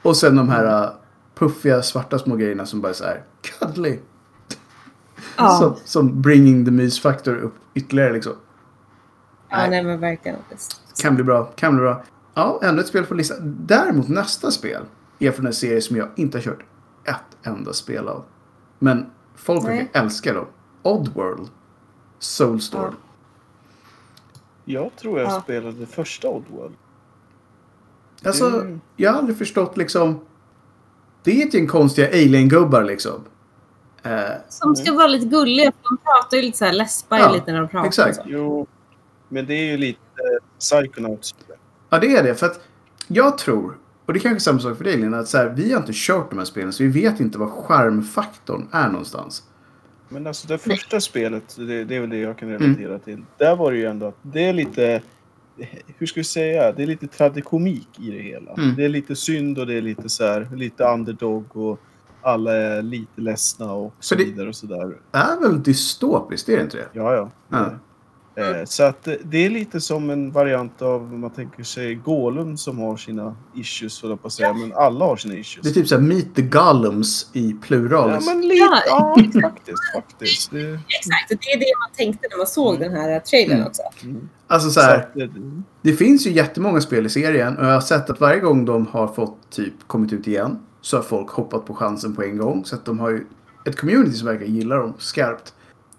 Och sen de här uh, puffiga svarta små grejerna som bara är så här cuddly. Ja, Som, som bringing the mysfaktor upp ytterligare liksom. ja nej, men verkligen. Kan bli bra, kan bli bra. Ja, ännu ett spel på listan. Däremot nästa spel är från en serie som jag inte har kört ett enda spel av. Men folk Nej. verkar älska dem. Oddworld. Soulstorm. Jag tror jag Ja. spelade första Oddworld. Alltså, Mm. jag har aldrig förstått liksom. Det är ett gäng konstiga alien-gubbar liksom. Eh, Som ska vara lite gulliga, för de pratar ju lite så här, läspar ju Ja, lite när de pratar. exakt. Jo, men det är ju lite eh, Psychonauts. ja, det är det. För att jag tror, och det är kanske är samma sak för dig Lina, att så här, vi har inte kört de här spelen så vi vet inte vad skärmfaktorn är någonstans. Men alltså det första spelet, det, det är väl det jag kan relatera till. Där var det ju ändå att det är lite, hur ska vi säga, det är lite tragikomik i det hela. Mm. Det är lite synd och det är lite så här, lite underdog och alla är lite ledsna och så Så det- vidare och sådär. är väl dystopiskt, är det inte det? Ja, ja. Ja. Eh, så att eh, det är lite som en variant av, om man tänker sig, Golem som har sina issues, på att säga. Men alla har sina issues. Det är typ såhär Meet the Gollums i plural. Ja, men lite. Ja. Ja, faktiskt. faktiskt. Det, Exakt, och det är det man tänkte när man såg den här trailern Mm. också. mm. Alltså Så att, eh, det finns ju jättemånga spel i serien och jag har sett att varje gång de har fått typ kommit ut igen så har folk hoppat på chansen på en gång. Så att de har ju ett community som verkar gilla dem skarpt.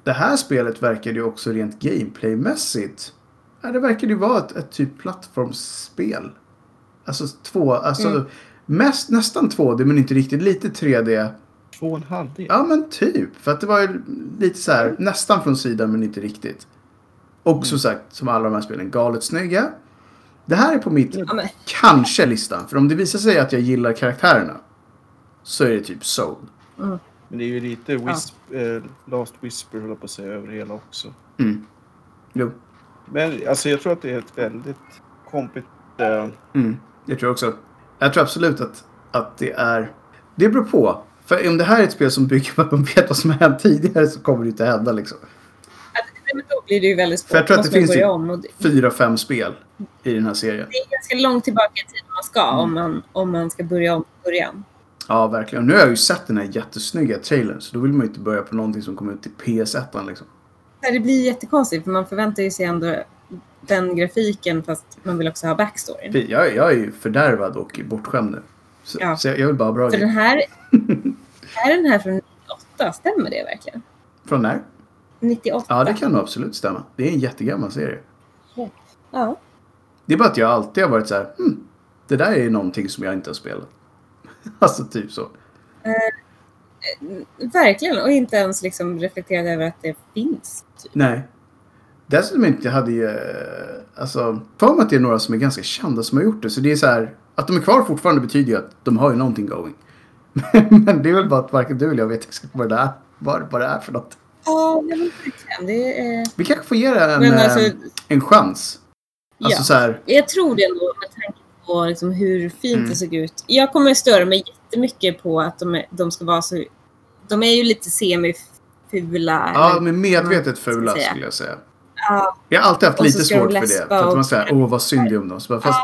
Det här spelet verkar ju också rent gameplaymässigt. Ja, det verkar ju vara ett, ett typ plattformsspel. Alltså två, alltså Mm. mest, nästan 2D men inte riktigt. Lite 3D. Två och en halv del. Ja men typ. För att det var ju lite så här nästan från sidan men inte riktigt. Och som sagt, som alla de här spelen, galet snygga. Det här är på mitt Ja, men, kanske listan. För om det visar sig att jag gillar karaktärerna så är det typ Soul. Men det är ju lite wisp, eh, Last Whisper, höll jag på att säga, över hela också. Mm. Jo. Men alltså, jag tror att det är ett väldigt kompetent... Eh, Mm. Det tror jag också. Jag tror absolut att, att det är... Det beror på. För om det här är ett spel som bygger på att man vet vad som har hänt tidigare så kommer det inte hända liksom. men då blir det ju väldigt svårt. För jag tror att det finns om. Fyra, fem spel i den här serien. det är ganska långt tillbaka i tiden man ska Mm. om, man, om man ska börja om från början. Ja, verkligen. Nu har jag ju sett den här jättesnygga trailern så då vill man ju inte börja på någonting som kommer ut till PS1 liksom. Det blir jättekonstigt för man förväntar ju sig ändå den grafiken fast man vill också ha backstoryn. Jag, jag är ju fördärvad och bortskämd nu. Så, Ja. så jag, jag vill bara ha bra För den här, *laughs* är den här från 98? Stämmer det verkligen? Från när? 98? Ja, det kan nog absolut stämma. Det är en jättegammal serie. Ja. Det är bara att jag alltid har varit så här, hmm, det där är någonting som jag inte har spelat. *laughs* alltså typ så. Verkligen, och inte ens liksom reflekterat över att det finns. Typ. Nej. Dessutom inte hade ju, eh, alltså, för mig att det är några som är ganska kända som har gjort det. Så det är så här, att de är kvar fortfarande betyder ju att de har ju någonting going. *laughs* Men det är väl bara att varken du eller jag vet exakt vad det är, vad, vad det är för något. Ja, men verkligen. Det är... Vi kanske får ge det en, eh, alltså, en chans. Alltså Ja. så här, jag tror det ändå med tanke på liksom hur fint Mm. det såg ut. Jag kommer störa mig jättemycket på att de, är, de ska vara så... De är ju lite semifula. ja men medvetet fula säga? skulle jag säga. Ja, Jag har alltid haft Och lite svårt för det. För att man säger, åh vad synd det är om dem. Så bara, fast,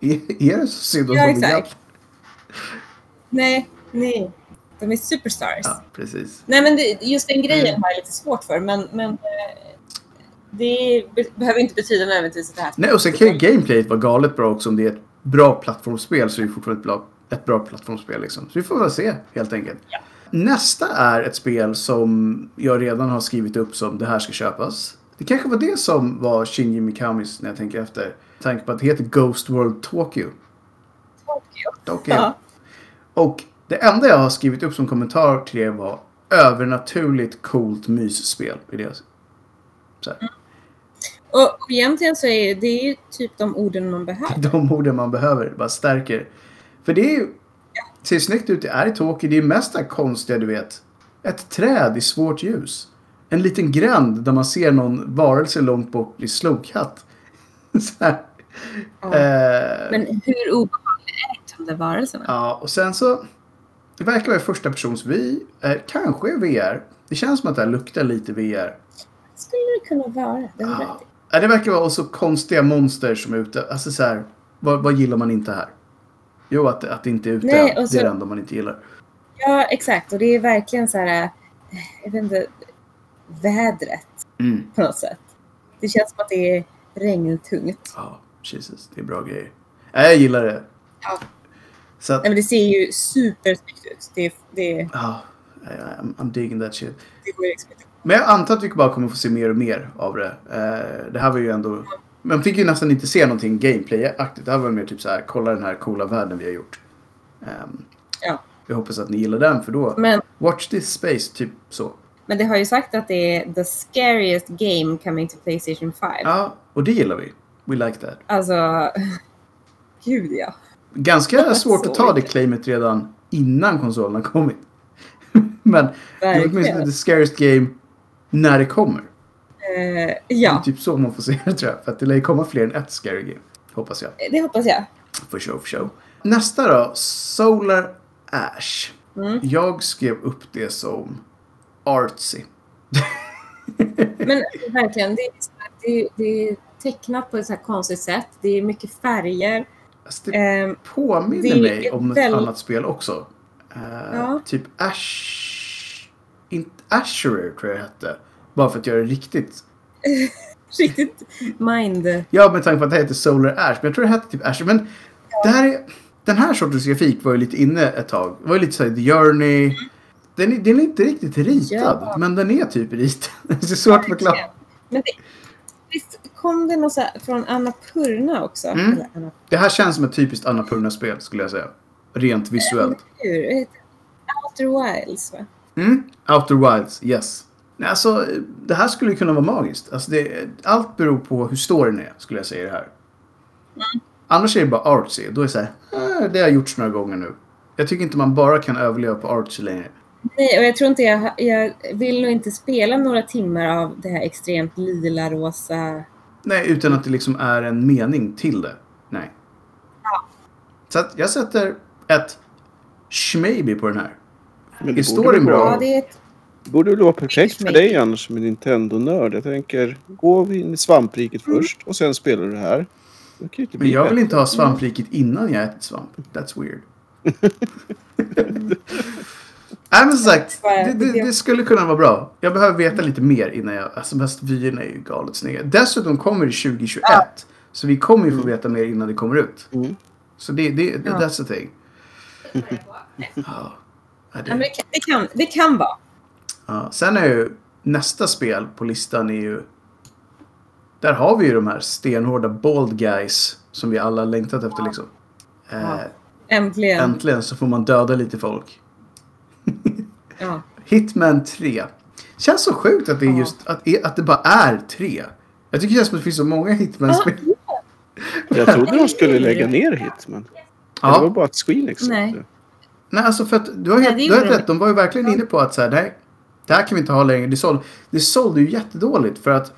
är, är det så synd om Ja, dem exakt. egentligen? nej, nej. De är superstars. Ja, precis. Nej, men det, just den grejen Mm. har jag lite svårt för. Men, men eh, det be- behöver inte betyda nödvändigtvis att det här... Nej, och sen kan ju gameplayet vara galet bra också om det är ett bra plattformsspel så är det fortfarande ett bra, ett bra plattformsspel liksom. Så vi får väl se helt enkelt. Ja. Nästa är ett spel som jag redan har skrivit upp som det här ska köpas. Det kanske var det som var Shinji Mikamis när jag tänker efter. Tanke på att det heter Ghost World Tokyo. Tokyo. Tokyo. Ja. Och det enda jag har skrivit upp som kommentar till det var övernaturligt coolt mysspel. Det. Så här. Och, och egentligen så är det ju typ de orden man behöver. de orden man behöver. Bara stärker. För det är ju... ser snyggt ut. Det är i Tokyo. Det är mest det konstiga, du vet. Ett träd i svårt ljus. En liten gränd där man ser någon varelse långt bort bli. *laughs* Så här. Ja. Eh, Men hur obehagliga är de där varelserna? Ja, och sen så... Det verkar vara första persons vy. Eh, kanske VR. Det känns som att det här luktar lite VR. skulle det kunna vara. Det har Ja. rätt i. Ja, det verkar vara också konstiga monster som är ute. Alltså så här, vad, vad gillar man inte här? Jo, att, att det inte är ute. Nej, och Det är så- det enda man inte gillar. Ja, exakt. Och det är verkligen så här, eh, jag vet inte, vädret Mm. på något sätt. Det känns som att det är regntungt. Ja, Jesus. Det är bra grejer. Ja, jag gillar det. Ja. Så att, Nej, men det ser ju supersnyggt ut. Det, det, ja, I'm, I'm digging that shit. det går liksom inte. Men jag antar att vi bara kommer få se mer och mer av det. Eh, det här var ju ändå... Man fick ju nästan inte se någonting gameplay-aktigt. Det här var mer typ så här, kolla den här coola världen vi har gjort. Ehm, Ja. Jag hoppas att ni gillar den för då... Men, Watch this space, typ så. men det har ju sagt att det är the scariest game coming to Playstation 5. Ja, och det gillar vi. We like that. Alltså, *laughs* gud ja. Ganska *laughs* svårt att ta det claimet redan innan konsolen har kommit. *laughs* Men det är åtminstone Verkligen. the scariest game när det kommer. Eh, Det är ja, typ så man får se det tror jag. För att det lär ju komma fler än ett scary game. Hoppas jag. det hoppas jag. For show, for show. Nästa då. Solar Ash. Mm. Jag skrev upp det som artsy. *laughs* Men verkligen, det är, det, det är tecknat på ett så här konstigt sätt. Det är mycket färger. Alltså, det Ehm, påminner det mig om ett väldigt- annat spel också. Eh, Ja. Typ Ash... Inte Asherer tror jag det hette. Bara för att göra det riktigt. *laughs* riktigt mind... Ja, med tanke på att det heter Solar Ash. Men jag tror det hette typ Asher. Men det här är, den här sortens grafik var ju lite inne ett tag. Det var ju lite såhär The Journey. Den är, den är inte riktigt ritad. Ja. Men den är typ ritad. *laughs* Det är svårt att förklara. Men det, visst kom det något så här från Annapurna också? Mm. Eller Anna, Det här känns som ett typiskt Annapurna-spel skulle jag säga. Rent visuellt. hur? Outer Wilds va? Mm. Outer Wilds, yes. Nej, Alltså, det här skulle kunna vara magiskt. Alltså det, allt beror på hur storyn är, skulle jag säga det här. Annars är det bara artsy. Då är det så här, "Ah, det har gjorts några gånger nu. Jag tycker inte man bara kan överleva på artsy längre. Nej, och jag tror inte jag... Jag vill nog inte spela några timmar av det här extremt lila-rosa... Nej, utan att det liksom är en mening till det. Nej. Så att jag sätter ett schmaybe på den här. Men Är det storyn borde väl bra? Ja, det är ett... borde väl vara perfekt för dig annars som en Nintendo-nörd. Jag tänker, gå in i svampriket först och sen spelar du det här. Det Men jag vill inte ha svampriket innan jag ätit svamp. That's weird. *laughs* Nej men som sagt, det, det, det skulle kunna vara bra. Jag behöver veta lite mer innan jag... Alltså bäst vyerna är ju galet snygga. Dessutom kommer det 2021. Så vi kommer ju få veta mer innan det kommer ut. Mm. Så det, det, det Ja. that's the thing. *laughs* Ja. Ja, Ja, men det, det, kan, det, kan, det kan vara. Ja. Sen är ju nästa spel på listan är ju... Där har vi ju de här stenhårda bald guys som vi alla längtat efter liksom. Eh, Ja. Äntligen. Äntligen så får man döda lite folk. *laughs* Ja. Hitman 3. Känns så sjukt att det, är Ja. just, att, att det bara är tre. Jag tycker det känns som att det finns så många Hitman-spel. Jag trodde de skulle lägga ner Hitman. Ja. Det var Ja. bara att Squeenix sa Nej. Nej, alltså för att du har, Nej, helt, du har rätt. De var ju verkligen inne på att så här, nej, det här kan vi inte ha längre. Det sålde, det sålde ju jättedåligt för att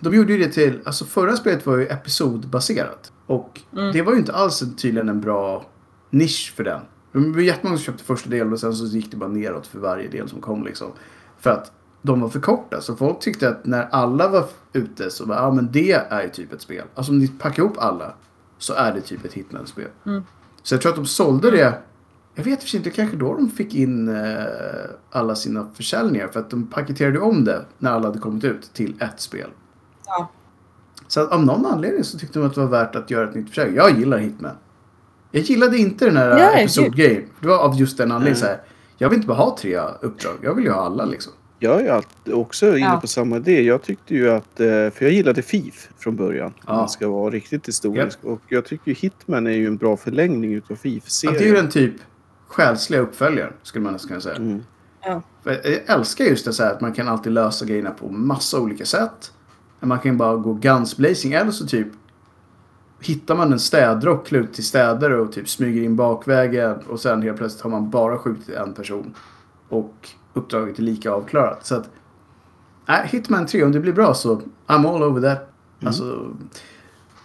de gjorde ju det till, alltså förra spelet var ju episodbaserat. Och Mm. det var ju inte alls en, tydligen en bra nisch för den. Det var jättemånga som köpte första delen och sen så gick det bara neråt för varje del som kom liksom. För att de var för korta. Så folk tyckte att när alla var ute så var ja men det är ju typ ett spel. Alltså om ni packar ihop alla så är det typ ett Hitman-spel. Mm. Så jag tror att de sålde det. Jag vet inte, kanske då de fick in eh, alla sina försäljningar. För att de paketerade om det när alla hade kommit ut till ett spel. Ja. Så att av någon anledning så tyckte de att det var värt att göra ett nytt försök. Jag gillar Hitman. Jag gillade inte den här Ja, episodgrejen. Det var av just den anledningen så här. Jag vill inte bara ha tre uppdrag. Jag vill ju ha alla liksom. Jag är alltid också inne Ja. på samma idé. Jag tyckte ju att, eh, för jag gillade FIF från början. Ja. Om man ska vara riktigt historisk. Och jag tycker ju Hitman är ju en bra förlängning utav Att det är ju FIF-serien. den typ själsliga uppföljaren skulle man nästan kunna säga. Mm. För jag älskar just det så här att man kan alltid lösa grejerna på massa olika sätt. Man kan bara gå guns blazing eller så typ hittar man en städrock ut till städare och typ smyger in bakvägen och sen helt plötsligt har man bara skjutit en person. Och uppdraget är lika avklarat. Så att nej, Hitman 3 om det blir bra så I'm all over that. Alltså,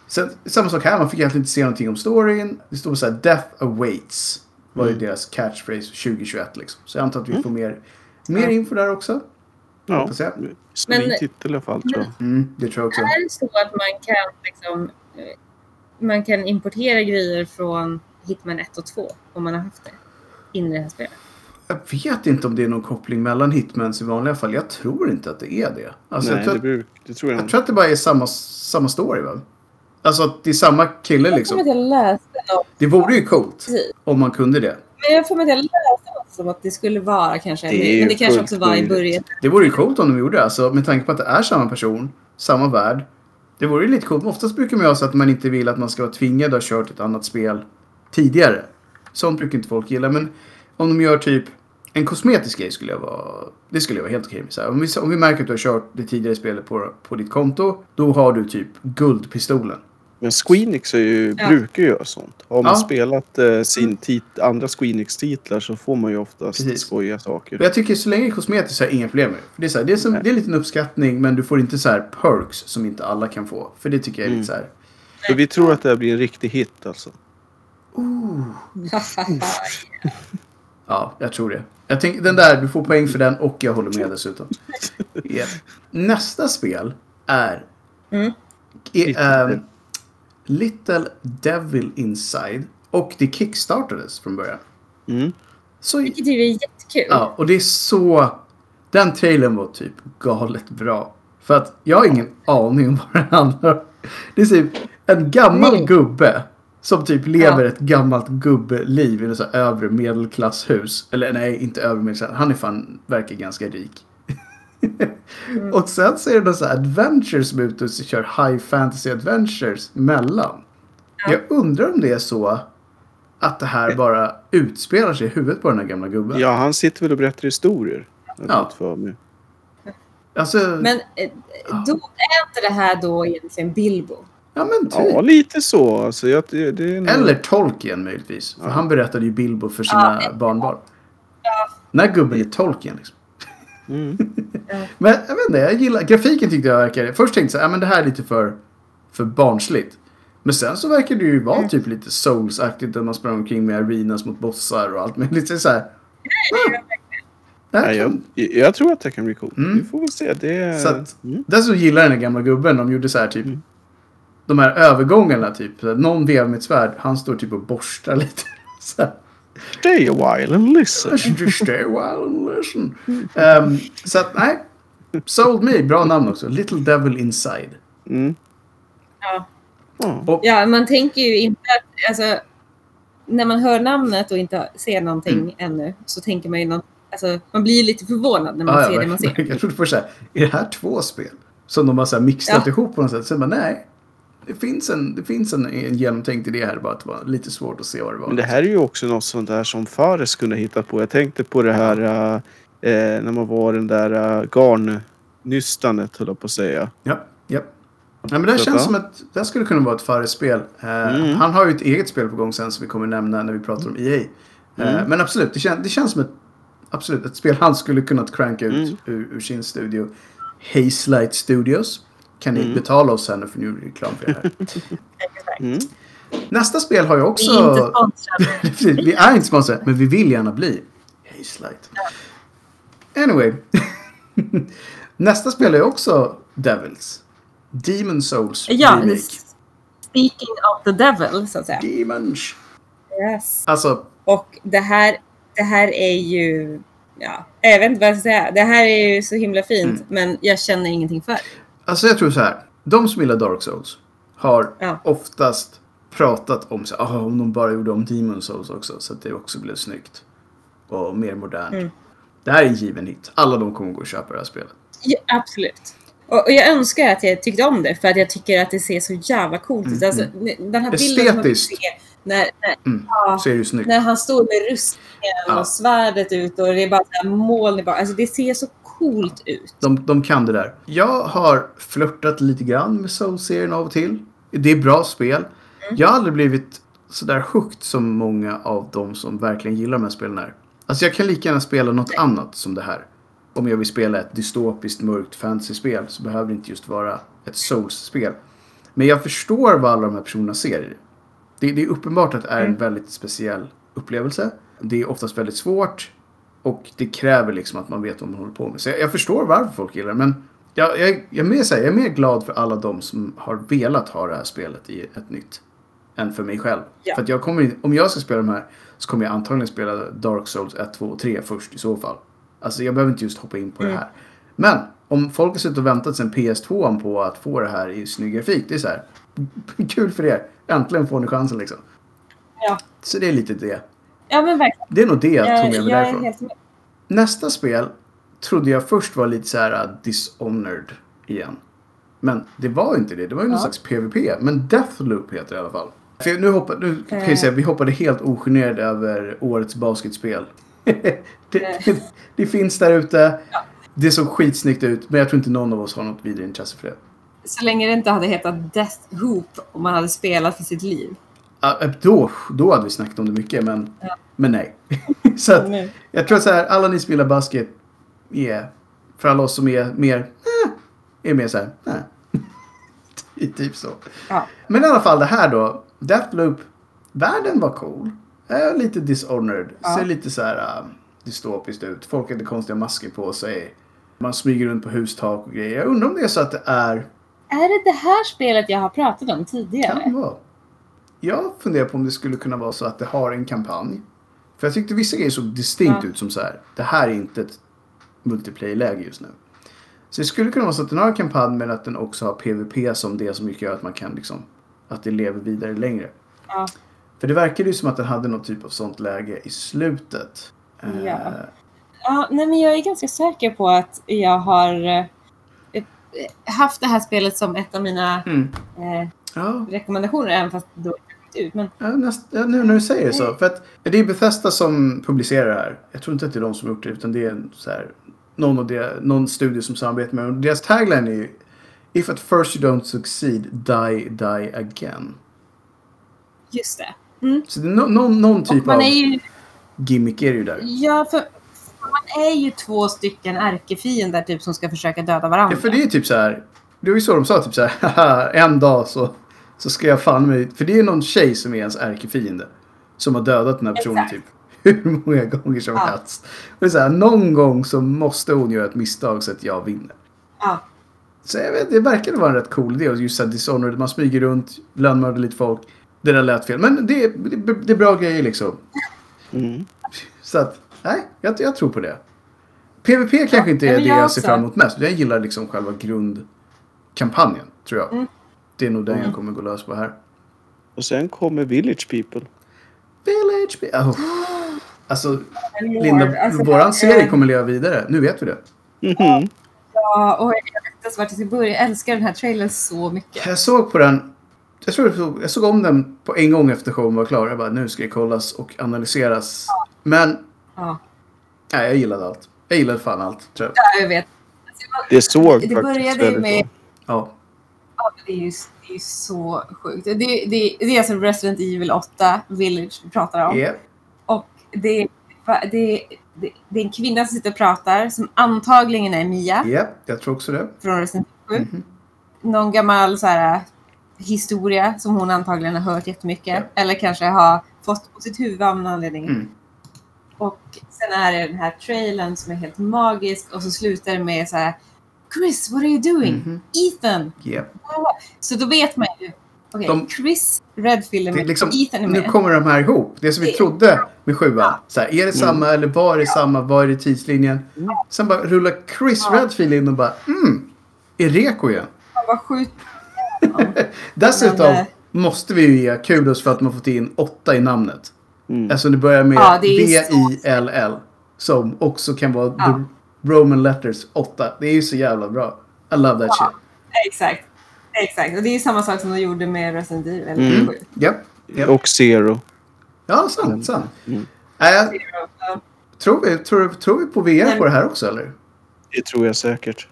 sen, samma sak här, man fick egentligen inte se någonting om storyn. Det stod så här Death awaits. Var ju deras catchphrase 2021 liksom. Så jag antar att vi får mer, mer Ja. info där också. Ja, Men- titel i alla fall tror jag. Mm, det tror jag också. Är det så att man kan liksom... eh, Man kan importera grejer från Hitman 1 och 2 om man har haft det in i det här spelet? Jag vet inte om det är någon koppling mellan Hitmans i vanliga fall. Jag tror inte att det är det. Alltså, Nej, jag, tror det, att, bruk, det tror jag jag tror att det bara är samma, samma story va? Alltså att det är samma kille liksom. jag läste. Det vore ju coolt Precis. om man kunde det. Men jag får mig att jag läste något som att det skulle vara kanske... Det men det kanske också var i början. Det vore ju coolt om de gjorde det. Alltså, med tanke på att det är samma person, samma värld. Det vore ju lite coolt. Men oftast brukar man ju ha så att man inte vill att man ska vara tvingad att ha kört ett annat spel tidigare. Sånt brukar inte folk gilla. Men om de gör typ en kosmetisk grej skulle jag vara... Det skulle jag vara helt okej med. Så här, om, vi, om vi märker att du har kört det tidigare spelet på, på ditt konto. Då har du typ guldpistolen. Men Squeenix är ju, Ja. brukar ju göra sånt. Har man Ja. spelat eh, sin tit, andra Squeenix-titlar så får man ju oftast Precis. skojiga saker. Och jag tycker så länge är kosmetiskt så är inga problem med det. Är så här, det, är som, det är en liten uppskattning men du får inte så här perks som inte alla kan få. För det tycker jag är Mm. lite så här... Så vi tror att det här blir en riktig hit alltså. Ja, jag tror det. Jag tänker, den där, du får poäng för den och jag håller med dessutom. *laughs* Ja. Nästa spel är Mm. Ehm, Devil. Little Devil Inside. Och det kickstartades från början. Mm. Så, Vilket ju är jättekul. ja, och det är så... Den trailern var typ galet bra. För att jag har ingen aning om *laughs* vad det handlar om. Det är typ en gammal Nej. gubbe. Som typ lever Ja. ett gammalt gubbeliv i ett övre medelklasshus. Eller nej, inte övre medelklass. Han är fan, verkar ganska rik. Mm. och sen så är det någon så här adventures som är ute och kör high fantasy adventures emellan. Ja. Jag undrar om det är så att det här bara utspelar sig i huvudet på den här gamla gubben. Ja, han sitter väl och berättar historier. Ja. för mig. Alltså, Men eh, då är inte det här då egentligen Bilbo? ja men typ. Ja, lite så. Alltså, jag, det, det är nog- Eller Tolkien möjligtvis. För Ja. han berättade ju Bilbo för sina Ja. barnbarn. När gubben är Tolkien liksom. Mm. *laughs* Men jag vet inte, jag gillar... Grafiken tyckte jag verkade... Först tänkte jag så här, ja, men det här är lite för, för barnsligt. Men sen så verkar det ju vara Mm. typ lite souls-aktigt där man sprang omkring med arenas mot bossar och allt möjligt. Så så här, ah, Nej, jag, jag tror att det kan bli coolt. Mm. Vi får väl se. Det är... Så att- mm. Dessutom gillar jag den gamla gubben. De gjorde så här typ. Mm. De här övergångarna typ. Att Någon vevar med ett svärd. Han står typ och borstar lite. *laughs* Så här. Stay a while and listen. *laughs* Just stay a while and listen. Ehm, så att nej. Sold me. Bra namn också. Little Devil Inside. Mm. Ja. Ja. Och, ja, man tänker ju inte att... Alltså, när man hör namnet och inte ser någonting Mm. ännu så tänker man ju något, alltså, Man blir lite förvånad när man ja, ja, ser det man ser. Jag trodde först såhär. Är det här två spel? Som de har så här mixat Ja. ihop på något sätt. Sen bara nej. Det finns en, det finns en, en genomtänkt idé här. Bara att det var lite svårt att se vad det var. Men det här är ju också något sånt där som Fares kunde hitta på. Jag tänkte på det här äh, eh, när man var den där äh, garnnystanet höll jag på att säga. Ja, ja. Ja, men det här Så känns som att det här skulle kunna vara ett Fares-spel. Eh, Mm. Han har ju ett eget spel på gång sen som vi kommer nämna när vi pratar om EA. Eh, Mm. men absolut, det, kän, det känns som ett, absolut, ett spel han skulle kunnat cranka ut Mm. ur, ur sin studio. Hazelight Studios. Kan ni Mm. betala oss här nu för nu är det reklam för det här. *laughs* Mm. Nästa spel har ju Vi också... är inte sponsrade. *laughs* Vi är inte sponsrade, men vi vill gärna bli. Hazelight. Anyway. *laughs* Nästa spel är också Devils. Demon Souls Ja, remake. speaking of the devil, så att säga. Demons. Yes. Alltså, Och det här, det här är ju... Ja, jag vet inte vad jag ska säga. Det här är ju så himla fint, Mm. men jag känner ingenting för. Alltså jag tror så här. De som gillar Dark Souls har Ja. oftast pratat om så, ah, om de bara gjorde om Demon Souls också så att det också blev snyggt. Och mer modernt. Mm. Det här är en given hit. Alla de kommer gå och köpa det här spelet. Ja, absolut. Och, och jag önskar att jag tyckte om det för att jag tycker att det ser så jävla coolt ut. Mm, Alltså, den här bilden Estetiskt. se när, när, Mm. ja, när han står med rustningen Ja. och svärdet ut och det är bara så här moln i bak. Alltså det ser så coolt ut. De, de kan det där. Jag har flörtat lite grann med Soul-serien av och till. Det är bra spel. Jag har aldrig blivit sådär hooked som många av de som verkligen gillar de här spelen är. Alltså jag kan lika gärna spela något annat som det här. Om jag vill spela ett dystopiskt mörkt fantasyspel så behöver det inte just vara ett Souls-spel. Men jag förstår vad alla de här personerna ser i det. Det, det är uppenbart att det är en Mm. väldigt speciell upplevelse. Det är oftast väldigt svårt. Och det kräver liksom att man vet vad man håller på med. Så jag, jag förstår varför folk gillar det. Men jag, jag, jag, är mer, här, jag är mer glad för alla de som har velat ha det här spelet i ett nytt. Än för mig själv. Ja. För att jag kommer, om jag ska spela de här så kommer jag antagligen spela Dark Souls 1, 2 och 3 först i så fall. Alltså jag behöver inte just hoppa in på det Mm. här. Men om folk har suttit och väntat sen PS2 på att få det här i snygg grafik. Det är så här. *laughs* Kul för er. Äntligen får ni chansen liksom. Ja, Så det är lite det. Ja men verkligen. Det är nog det jag tog med mig därifrån. helt. Nästa spel trodde jag först var lite så här uh, Dishonored igen. Men det var inte det. Det var ju någon Ja. slags PVP. Men Deathloop heter det i alla fall. För nu, hoppar, nu kan jag Eh. säga vi hoppade helt ogenerade över årets basketspel. *laughs* det, det, *laughs* det finns där ute. Det såg skitsnyggt ut. Men jag tror inte någon av oss har något vidare intresse för det. Så länge det inte hade hetat Death Hoop och man hade spelat för sitt liv. Eh, då, då hade vi snackat om det mycket. Men, Ja. men nej. *laughs* så att. Jag tror så här, alla ni spelar basket, yeah. För alla oss som är mer, eh, är mer så här, eh. Ty- *laughs* typ så. Ja. Men i alla fall det här då, Deathloop, världen var cool. Eh, lite dishonored, Ja. ser lite så här uh, dystopiskt ut. Folk hade konstiga masker på sig. Man smyger runt på hustak och grejer. Jag undrar om det är så att det är, är det det här spelet jag har pratat om tidigare? Kan vara. Jag funderar på om det skulle kunna vara så att det har en kampanj. För jag tyckte vissa grejer såg distinkt Ja. ut som så här. Det här är inte ett multiplayer-läge just nu. Så det skulle kunna vara så att den har en kampanj men att den också har PVP som det som gör att man kan liksom... Att det lever vidare längre. Ja. För det verkade ju som att den hade någon typ av sånt läge i slutet. Ja. Ja, nej, men jag är ganska säker på att jag har eh, eh, haft det här spelet som ett av mina Mm. eh, Ja, rekommendationer, även fast då kommit ut. Men Ja, näst, ja, nu när du säger det så. För att det är Bethesda som publicerar det här. Jag tror inte att det är de som har gjort det utan det är en så här, någon, av det, någon studio som samarbetar med dem. Deras tagline är ju If at first you don't succeed, die, die again. just det. Mm. Så det är no, någon, någon typ av ju, gimmick är det ju där. ja, för man är ju två stycken ärkefiender typ som ska försöka döda varandra. Ja, för det är typ så här. Det var ju så de sa, typ så här. "Haha, en dag så, så ska jag fan mig... För det är någon tjej som är ens ärkefiende. Som har dödat den här personen Exakt. typ *laughs* hur många gånger som Ja. helst. Och det är så här, någon gång så måste hon göra ett misstag så att jag vinner. Ja. Så jag vet, det verkade vara en rätt cool idé. Och just såhär Dishonored, man smyger runt, lönnmördar lite folk. Det där lät fel. Men det, det, det är bra grejer liksom. Mm. *laughs* Så att, nej, jag, jag tror på det. PVP kanske inte ja, är men det jag jag ser också. fram emot mest. Jag gillar liksom själva grundkampanjen, tror jag. Mm. Det är nog den jag kommer gå lös på här. Och sen kommer Village People. Village... Be- oh. Alltså, Linda, alltså, våran serie kommer leva vidare. Nu vet vi det. Mhm. Ja, och jag vet inte ens vart jag ska börja. Jag älskar den här trailern så mycket. Jag såg på den. Jag, tror jag, såg, jag såg om den på en gång efter showen var klar. Jag bara, nu ska det kollas och analyseras. Men, Ja, nej, jag gillade allt. Jag gillade fan allt, tror jag. ja jag vet. Alltså, Det såg Det faktiskt började väldigt med- bra. Ja. Ja, det är ju det är så sjukt. Det, det, det är alltså Resident Evil 8 Village vi pratar om. Yeah. Och det, det, det, det är en kvinna som sitter och pratar som antagligen är Mia Yeah, jag tror också det. från Resident Evil 7. Mhm. Någon gammal så här, historia som hon antagligen har hört jättemycket. Ja. Eller kanske har fått på sitt huvud av någon anledning. Mm. Och sen är det den här trailern som är helt magisk och så slutar det med så här Chris, what are you doing? Mhm. Ethan! Yeah. Så då vet man ju. Okej, De- Chris Redfield är med. liksom, Ethan är nu med. kommer de här ihop. Det som vi trodde med sjuan. Ja. Så här, är det samma eller var det samma? Var är det tidslinjen? Sen bara rullar Chris Ja. Redfield in och bara mm, är Reko igen. Han var sjukt. *laughs* Dessutom Men, eh, måste vi ju ge kudos för att man fått in åtta i namnet. Mm. Alltså det börjar med Ja, V-I-L-L. Som också kan vara Ja. Roman letters 8. Det är ju så jävla bra. I love that Ja. shit. Exakt. Exakt. Och det är samma sak som de gjorde med Resident Evil Mm. 7. Japp. Japp. Och Zero. Ja, sant, sant. Mm. Äh, Ja. tror, vi, tror, tror vi på VR Nej. på det här också eller? Det tror jag säkert.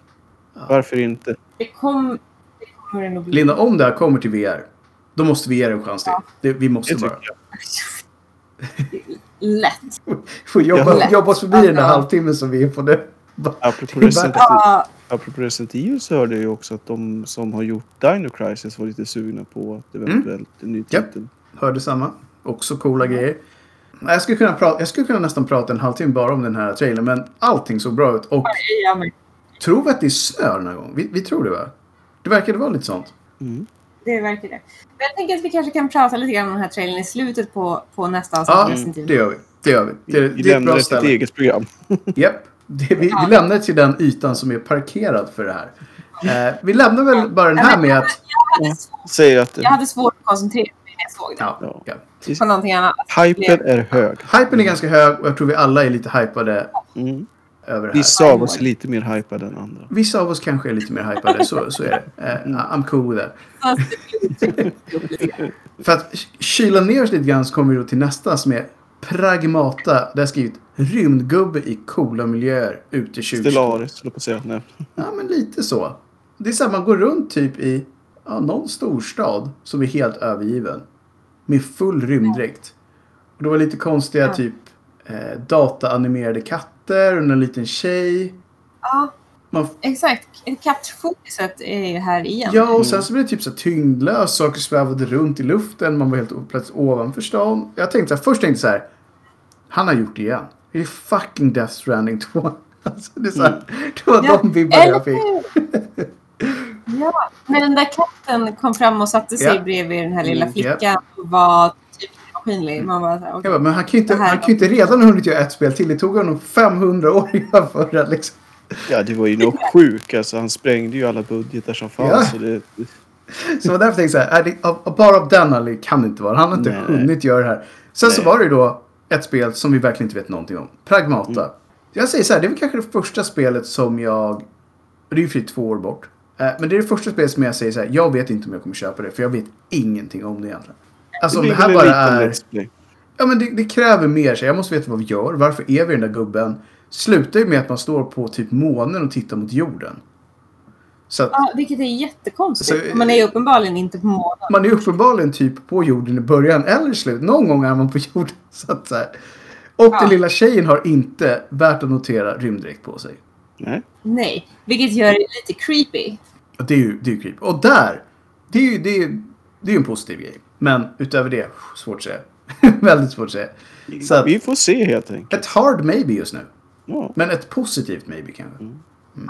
Ja. Varför inte? Det, kom, det kommer det bli. Linda, om det här kommer till VR. Då måste vi ge det en chans till. Det, vi måste Det bara. *laughs* Lätt. Få jobba, Lätt. jobba oss förbi den där Ja. halvtimmen som vi är på nu. Apropå Det Resident, bara- Ja, apropå Resident Evil så hörde jag ju också att de som har gjort Dino Crisis var lite sugna på att eventuellt en ny titel. Hörde samma. Också coola grejer. Jag skulle, kunna prata, jag skulle kunna nästan prata en halvtimme bara om den här trailern. Men allting såg bra ut. Och ja, tror vi att det är snö den här gången? Vi, vi tror det va? Det verkade vara lite sånt. Mm. det verkar det. Men jag tänker att vi kanske kan prata lite grann om den här trailern i slutet på, på nästa avsnitt Ja, det gör vi. Det gör vi. Det, Vi det är ett lämnar bra det till ett ställe. eget program. Japp. Det, vi, vi lämnar till den ytan som är parkerad för det här. Eh, vi lämnar väl bara den här med att... Jag hade svårt- Säger att Jag hade svårt att koncentrera mig när jag såg det. Ja, Ja. ja. På någonting annat. hypen är hög. Hypen är ganska hög och jag tror vi alla är lite hypade Mm. över det här. Vissa av oss är lite mer hypade än andra. Vissa av oss kanske är lite mer hypade, så, så är det. Eh, I'm cool with that. *laughs* För att kyla ner oss lite grann så kommer vi då till nästa som är Pragmata. Där skrivit rymdgubbe i coola miljöer ute 2020. Stellaris, höll jag på att säga. Nej. Ja, men lite så. Det är så här, man går runt typ i ja, någon storstad som är helt övergiven. Med full rymddräkt. Och det var lite konstiga Ja. typ eh, dataanimerade katter och en liten tjej. Ja, Man, exakt. Kattfokuset är ju här igen. ja, och sen så blev det typ så tyngdlöst. Saker svävade runt i luften. Man var helt plötsligt ovanför stan. Jag tänkte så här, först tänkte så här. Han har gjort det igen. Det är fucking Death Stranding *laughs* 2. Alltså, det, är så här, det var Ja, de vibbar Eller jag fick. *laughs* Ja, när den där katten kom fram och satte sig Ja. bredvid den här lilla Mm, ja. flickan och var typ maskinlig. Man bara här. Jag bara, men han kan ju inte, han kan inte redan ha hunnit göra ett spel till. Det tog honom 500 år att göra förra liksom. Ja, det var ju nog sjuk. Alltså, han sprängde ju alla budgetar som fanns. Ja. Så det, Så därför tänkte jag så här, det, av- bara av den anledningen kan det inte vara. Han har inte Nej. hunnit göra det här. Sen så Nej. var det ju då ett spel som vi verkligen inte vet någonting om. Pragmata. Mm. Jag säger så här, det är väl kanske det första spelet som jag... Det är ju två år bort. Eh, Men det är det första spelet som jag säger så här, jag vet inte om jag kommer köpa det. För jag vet ingenting om det egentligen. Alltså om det här bara är... Ja men det, det kräver mer. Så jag måste veta vad vi gör. Varför är vi den där gubben? Slutar ju med att man står på typ månen och tittar mot jorden. Så att Ja, vilket är jättekonstigt. Så- man är ju uppenbarligen inte på månen. man är uppenbarligen typ på jorden i början eller i slut. Någon gång är man på jorden. *laughs* Så att, så här. Och Ja. den lilla tjejen har inte, värt att notera, rymddräkt på sig. Nej. Nej, vilket gör det lite creepy. Det är ju, det är ju creepy. Och där, det är ju det är, det är en positiv grej. Men utöver det, svårt att säga. *laughs* Väldigt svårt att säga. Så att, Vi får se helt enkelt. ett hard maybe just nu. Ja. Men ett positivt maybe kanske. Men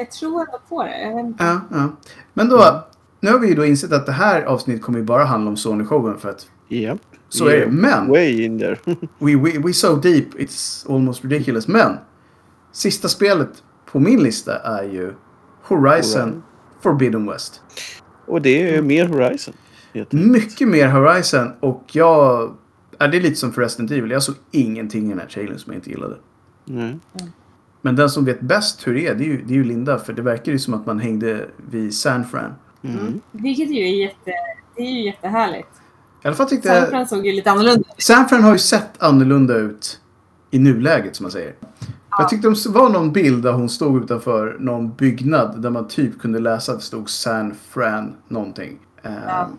jag tror ändå på det. Ja, ja. Men då, nu har vi ju då insett att det här avsnittet kommer ju bara handla om Sony-showen för att Japp. Så är det. Men- Way in there. *laughs* we, we, we so deep it's almost ridiculous. Men sista spelet på min lista är ju Horizon Horizon. Forbidden West. Och det är mer Horizon. Mycket mer Horizon och jag... Ja, det är lite som för Resident Evil. Jag såg ingenting i den här trailern som jag inte gillade. Men den som vet bäst hur det är, det är ju, det är ju Linda. För det verkar ju som att man hängde vid San Fran. Mm. Vilket ju är, jätte, det är ju jättehärligt. I alla fall tyckte San jag... Fran såg ju lite annorlunda ut. San Fran har ju sett annorlunda ut i nuläget som man säger. Jag tyckte det var någon bild där hon stod utanför någon byggnad där man typ kunde läsa att det stod San Fran någonting. Ehm, Ja.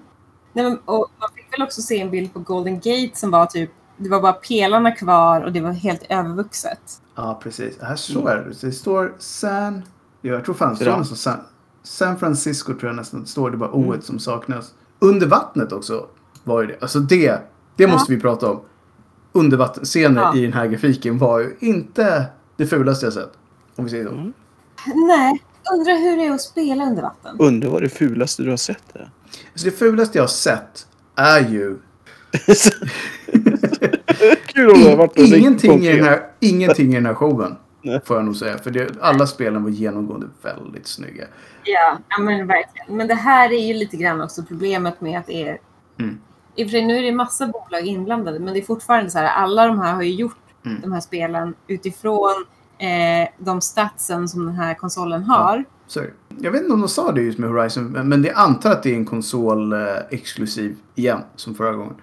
Nej, men, och man fick väl också se en bild på Golden Gate som var typ, det var bara pelarna kvar och det var helt övervuxet. Ja, precis. Här står det. Det står San... Ja, jag tror fan det står nästan San... San Francisco tror jag nästan det står. Det är bara O som saknas. Under vattnet också var ju det. Alltså det, det måste vi prata om. Undervattensscener Ja. i den här grafiken var ju inte det fulaste jag sett. Om vi säger så. Mm. Nej, undrar hur det är att spela under vatten. Undrar vad det fulaste du har sett är. Alltså det fulaste jag har sett är ju *laughs* *laughs* Kul om har varit ingenting, i den här, ingenting i den här showen. Nej. Får jag nog säga. För det, alla spelen var genomgående väldigt snygga. Ja, ja men verkligen. Men det här är ju lite grann också problemet med att det är... Mm. I och för sig, nu är det massa bolag inblandade, men det är fortfarande så här, alla de här har ju gjort Mm. de här spelen utifrån eh, de statsen som den här konsolen har. Det. jag vet inte om de sa det just med Horizon. Men men det antar att det är en konsol eh, exklusiv igen. Som förra gången.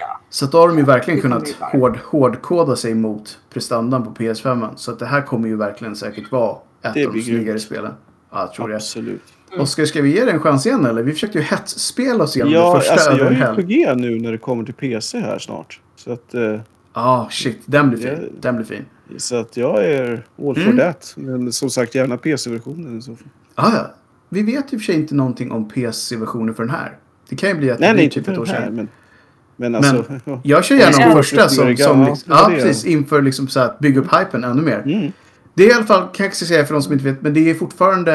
Ja. Så då har de ju verkligen kunnat hård, hårdkoda sig mot prestandan på PS5. Så att det här kommer ju verkligen säkert vara ett Det av de snyggare spelen. Ja, jag tror det. Absolut. Oskar, ska vi ge det en chans igen eller? Vi försökte ju hetsspela oss igenom Ja, det första alltså över jag en är ju på helg. G nu när det kommer till PC här snart. Så att, eh, Ja, shit. Den blir fin. Ja. Den blir fin. så att jag är all for Mm. that. Men som sagt, gärna PC-versionen i så fall. Ja, ja. Vi vet ju för sig inte någonting om PC-versionen för den här. Det kan ju bli att Nej, det nej, blir inte typ ett år här. sedan. Men, men alltså... *laughs* ja. Jag kör gärna de första som, som Ja, liksom, ja, precis, inför liksom så att bygga upp hypen ännu mer. Mm. Det är i alla fall, kan jag säga för de som inte vet, men det är fortfarande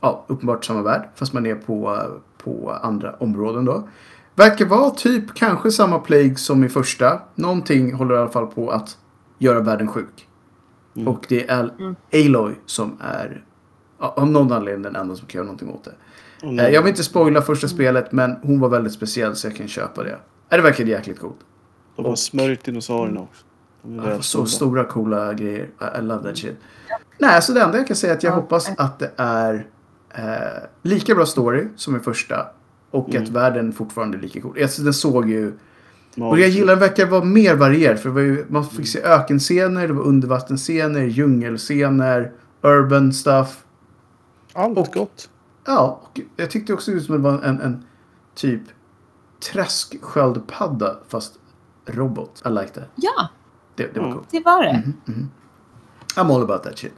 ja, uppenbart samma värld. Fast man är på, på andra områden då. Verkar vara typ kanske samma plague som i första. Någonting håller i alla fall på att göra världen sjuk. Mm. Och det är Mm. Aloy som är ja, av någon anledning den enda som kan göra någonting åt det. Någon- Jag vill inte spoila första spelet men hon var väldigt speciell så jag kan köpa det. Det verkar jäkligt coolt. De har och- smörjt dinosaurierna också. De är Ja, så stora. stora coola grejer. I, love that shit. Nej, så det enda jag kan säga är att jag Ja. hoppas att det är eh, lika bra story som i första. Och Mm. att världen fortfarande är lika cool. Alltså, den såg ju... Ja, Och jag gillar den verkar vara mer varierad. För det var ju, man fick se ökenscener, det var undervattensscener, djungelscener, urban stuff. Allt och- gott. Ja, och jag tyckte också ut som att det var en, en typ träsksköldpadda fast robot. I like that. Ja, Det, det var Mm. coolt. det var det. Mhm, mhm. I'm all about that shit.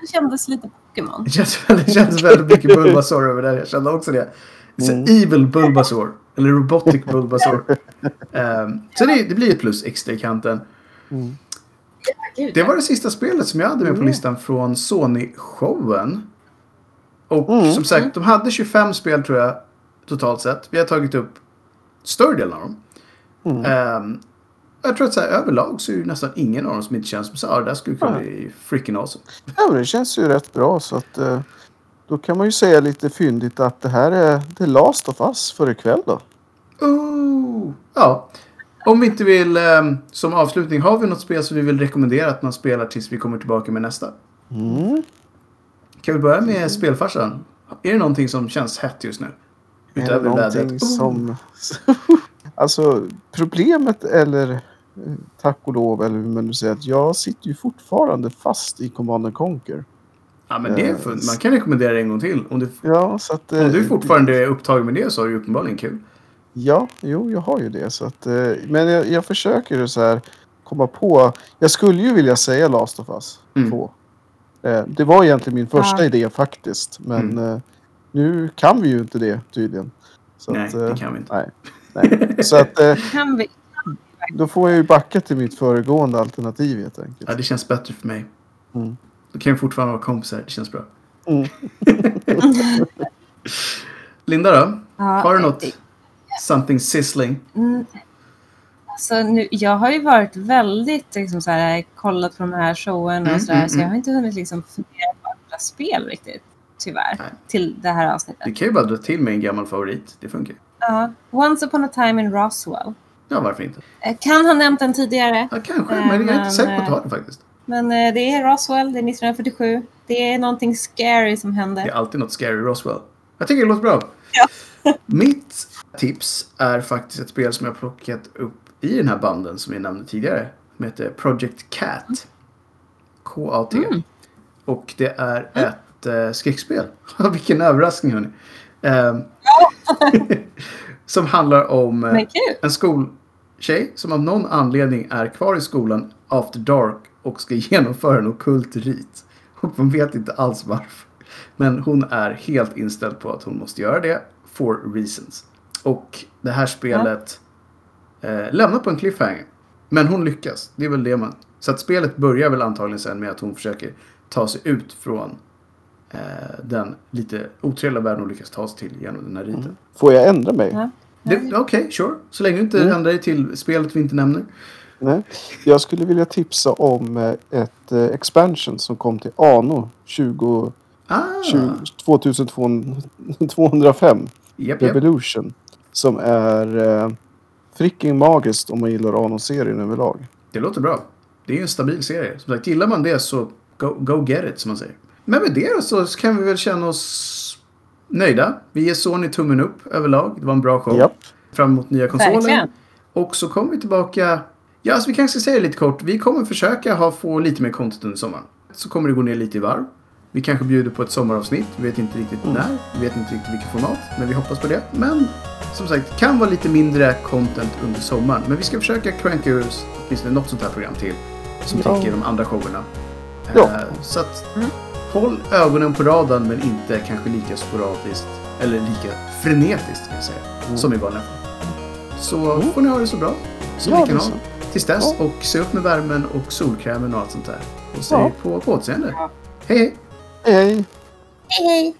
Den kändes lite Pokémon. Det känns väldigt mycket Bulbasaur över det. Jag kände också det. Så Mm. Evil Bulbasaur. Eller Robotic Bulbasaur. um, så det, det blir ett plus extra i kanten. Mm. Det var det sista spelet som jag hade med på Mm. listan från Sony-showen. Och Mm. som sagt, de hade 25 spel tror jag totalt sett. Vi har tagit upp större delen av dem. Mm. Ehm, jag tror att så här, överlag så är det nästan ingen av dem som inte känns som så här, "Ah, det där skulle kunna bli freaking awesome. Ja, men det känns ju rätt bra så att eh, då kan man ju säga lite fyndigt att det här är The Last of Us för ikväll då. Oh, ja. Om vi inte vill, ehm, som avslutning, har vi något spel som vi vill rekommendera att man spelar tills vi kommer tillbaka med nästa? Mm. Kan vi börja med spelfarsan? Är det någonting som känns hett just nu? Är det Utöver någonting vädret? Oh. som... *laughs* alltså problemet eller eh, tack och lov eller hur man nu säger att jag sitter ju fortfarande fast i Command and Conquer. Ja, men det är fun- man kan rekommendera det en gång till. Om du, Ja, så att... om eh, du fortfarande är upptagen med det så har du uppenbarligen kul. Ja, jo, jag har ju det. Så att, eh, men jag, jag försöker så här komma på. Jag skulle ju vilja säga Last of Us Mm. 2. Eh, det var egentligen min första Ja. idé faktiskt. Men Mm. eh, nu kan vi ju inte det tydligen. Så Nej, att, eh, det kan vi inte. nej, nej. Så att *laughs* eh, Kan vi? då får jag ju backa till mitt föregående alternativ helt enkelt. Ja, det känns bättre för mig. Mm. Då kan vi fortfarande vara kompisar. Det känns bra. Mm. *laughs* Linda då? Ja, Har du något? Something sizzling? Mm. Alltså, nu, jag har ju varit väldigt liksom, så här, kollat på de här showen och Mm, sådär, mm, så jag mm. har inte hunnit liksom, fundera på andra spel riktigt. Tyvärr. Nej. Till det här avsnittet. Du kan ju bara dra till med en gammal favorit. Det funkar. Ja. Once upon a time in Roswell. Ja, varför inte? Eh, Kan ha nämnt den tidigare. Ja, kanske. Eh, Men jag är men, inte säker på att eh, ha det faktiskt. Men eh, det är Roswell, det är 1947. Det är någonting scary som Det händer. är alltid något scary Roswell. Jag tycker det låter bra. Ja. Mitt tips är faktiskt ett spel som jag plockat upp i den här banden som jag nämnde tidigare. Som heter Project Cat. K-A-T. Mm. Och det är ett eh, skräckspel. *laughs* Vilken överraskning hörni. Ehm, *laughs* som handlar om eh, en skoltjej som av någon anledning är kvar i skolan after dark och ska *laughs* genomföra en ockult rit. Och man vet inte alls varför. Men hon är helt inställd på att hon måste göra det for reasons. Och det här spelet eh, lämnar på en cliffhanger. Men hon lyckas. Det är väl det man... Så att spelet börjar väl antagligen sen med att hon försöker ta sig ut från eh, den lite otrevliga världen hon lyckas ta sig till genom den här riten. Får jag ändra mig? Ja. Okej, sure. Så länge du inte Mm. ändrar dig till spelet vi inte nämner. Nej. Jag skulle vilja tipsa om eh, ett eh, expansion som kom till Ano 20, Ah, 20, 2205. japp, japp. Revolution. Som är freaking magiskt om man gillar Ano-serien överlag. Det låter bra. Det är ju en stabil serie. Som sagt, gillar man det så go, go get it som man säger. Men med det så kan vi väl känna oss nöjda. Vi ger Sony tummen upp överlag. Det var en bra show. Japp. Fram emot nya. Verkligen. Och så kommer vi tillbaka. Ja, alltså vi kanske ska säga det lite kort. Vi kommer försöka ha, få lite mer content under sommaren. Så kommer det gå ner lite i varv. Vi kanske bjuder på ett sommaravsnitt. Vi vet inte riktigt Mm. när. Vi vet inte riktigt vilket format. Men vi hoppas på det. Men som sagt, kan vara lite mindre content under sommaren. Men vi ska försöka cranka ur åtminstone något sånt här program till. Som Ja. täcker de andra showerna. Ja. Eh, så att Mm. håll ögonen på radarn men inte kanske lika sporadiskt. Eller lika frenetiskt kan jag säga. Mm. Som i vanliga fall. Så Mm. får ni ha det så bra som Ja, ni kan det ha. så. Tills dess. Ja. Och se upp med värmen och solkrämen och allt sånt där. Och se Ja. på, på återseende. Ja. Hej hej! Hej! Hej, hej!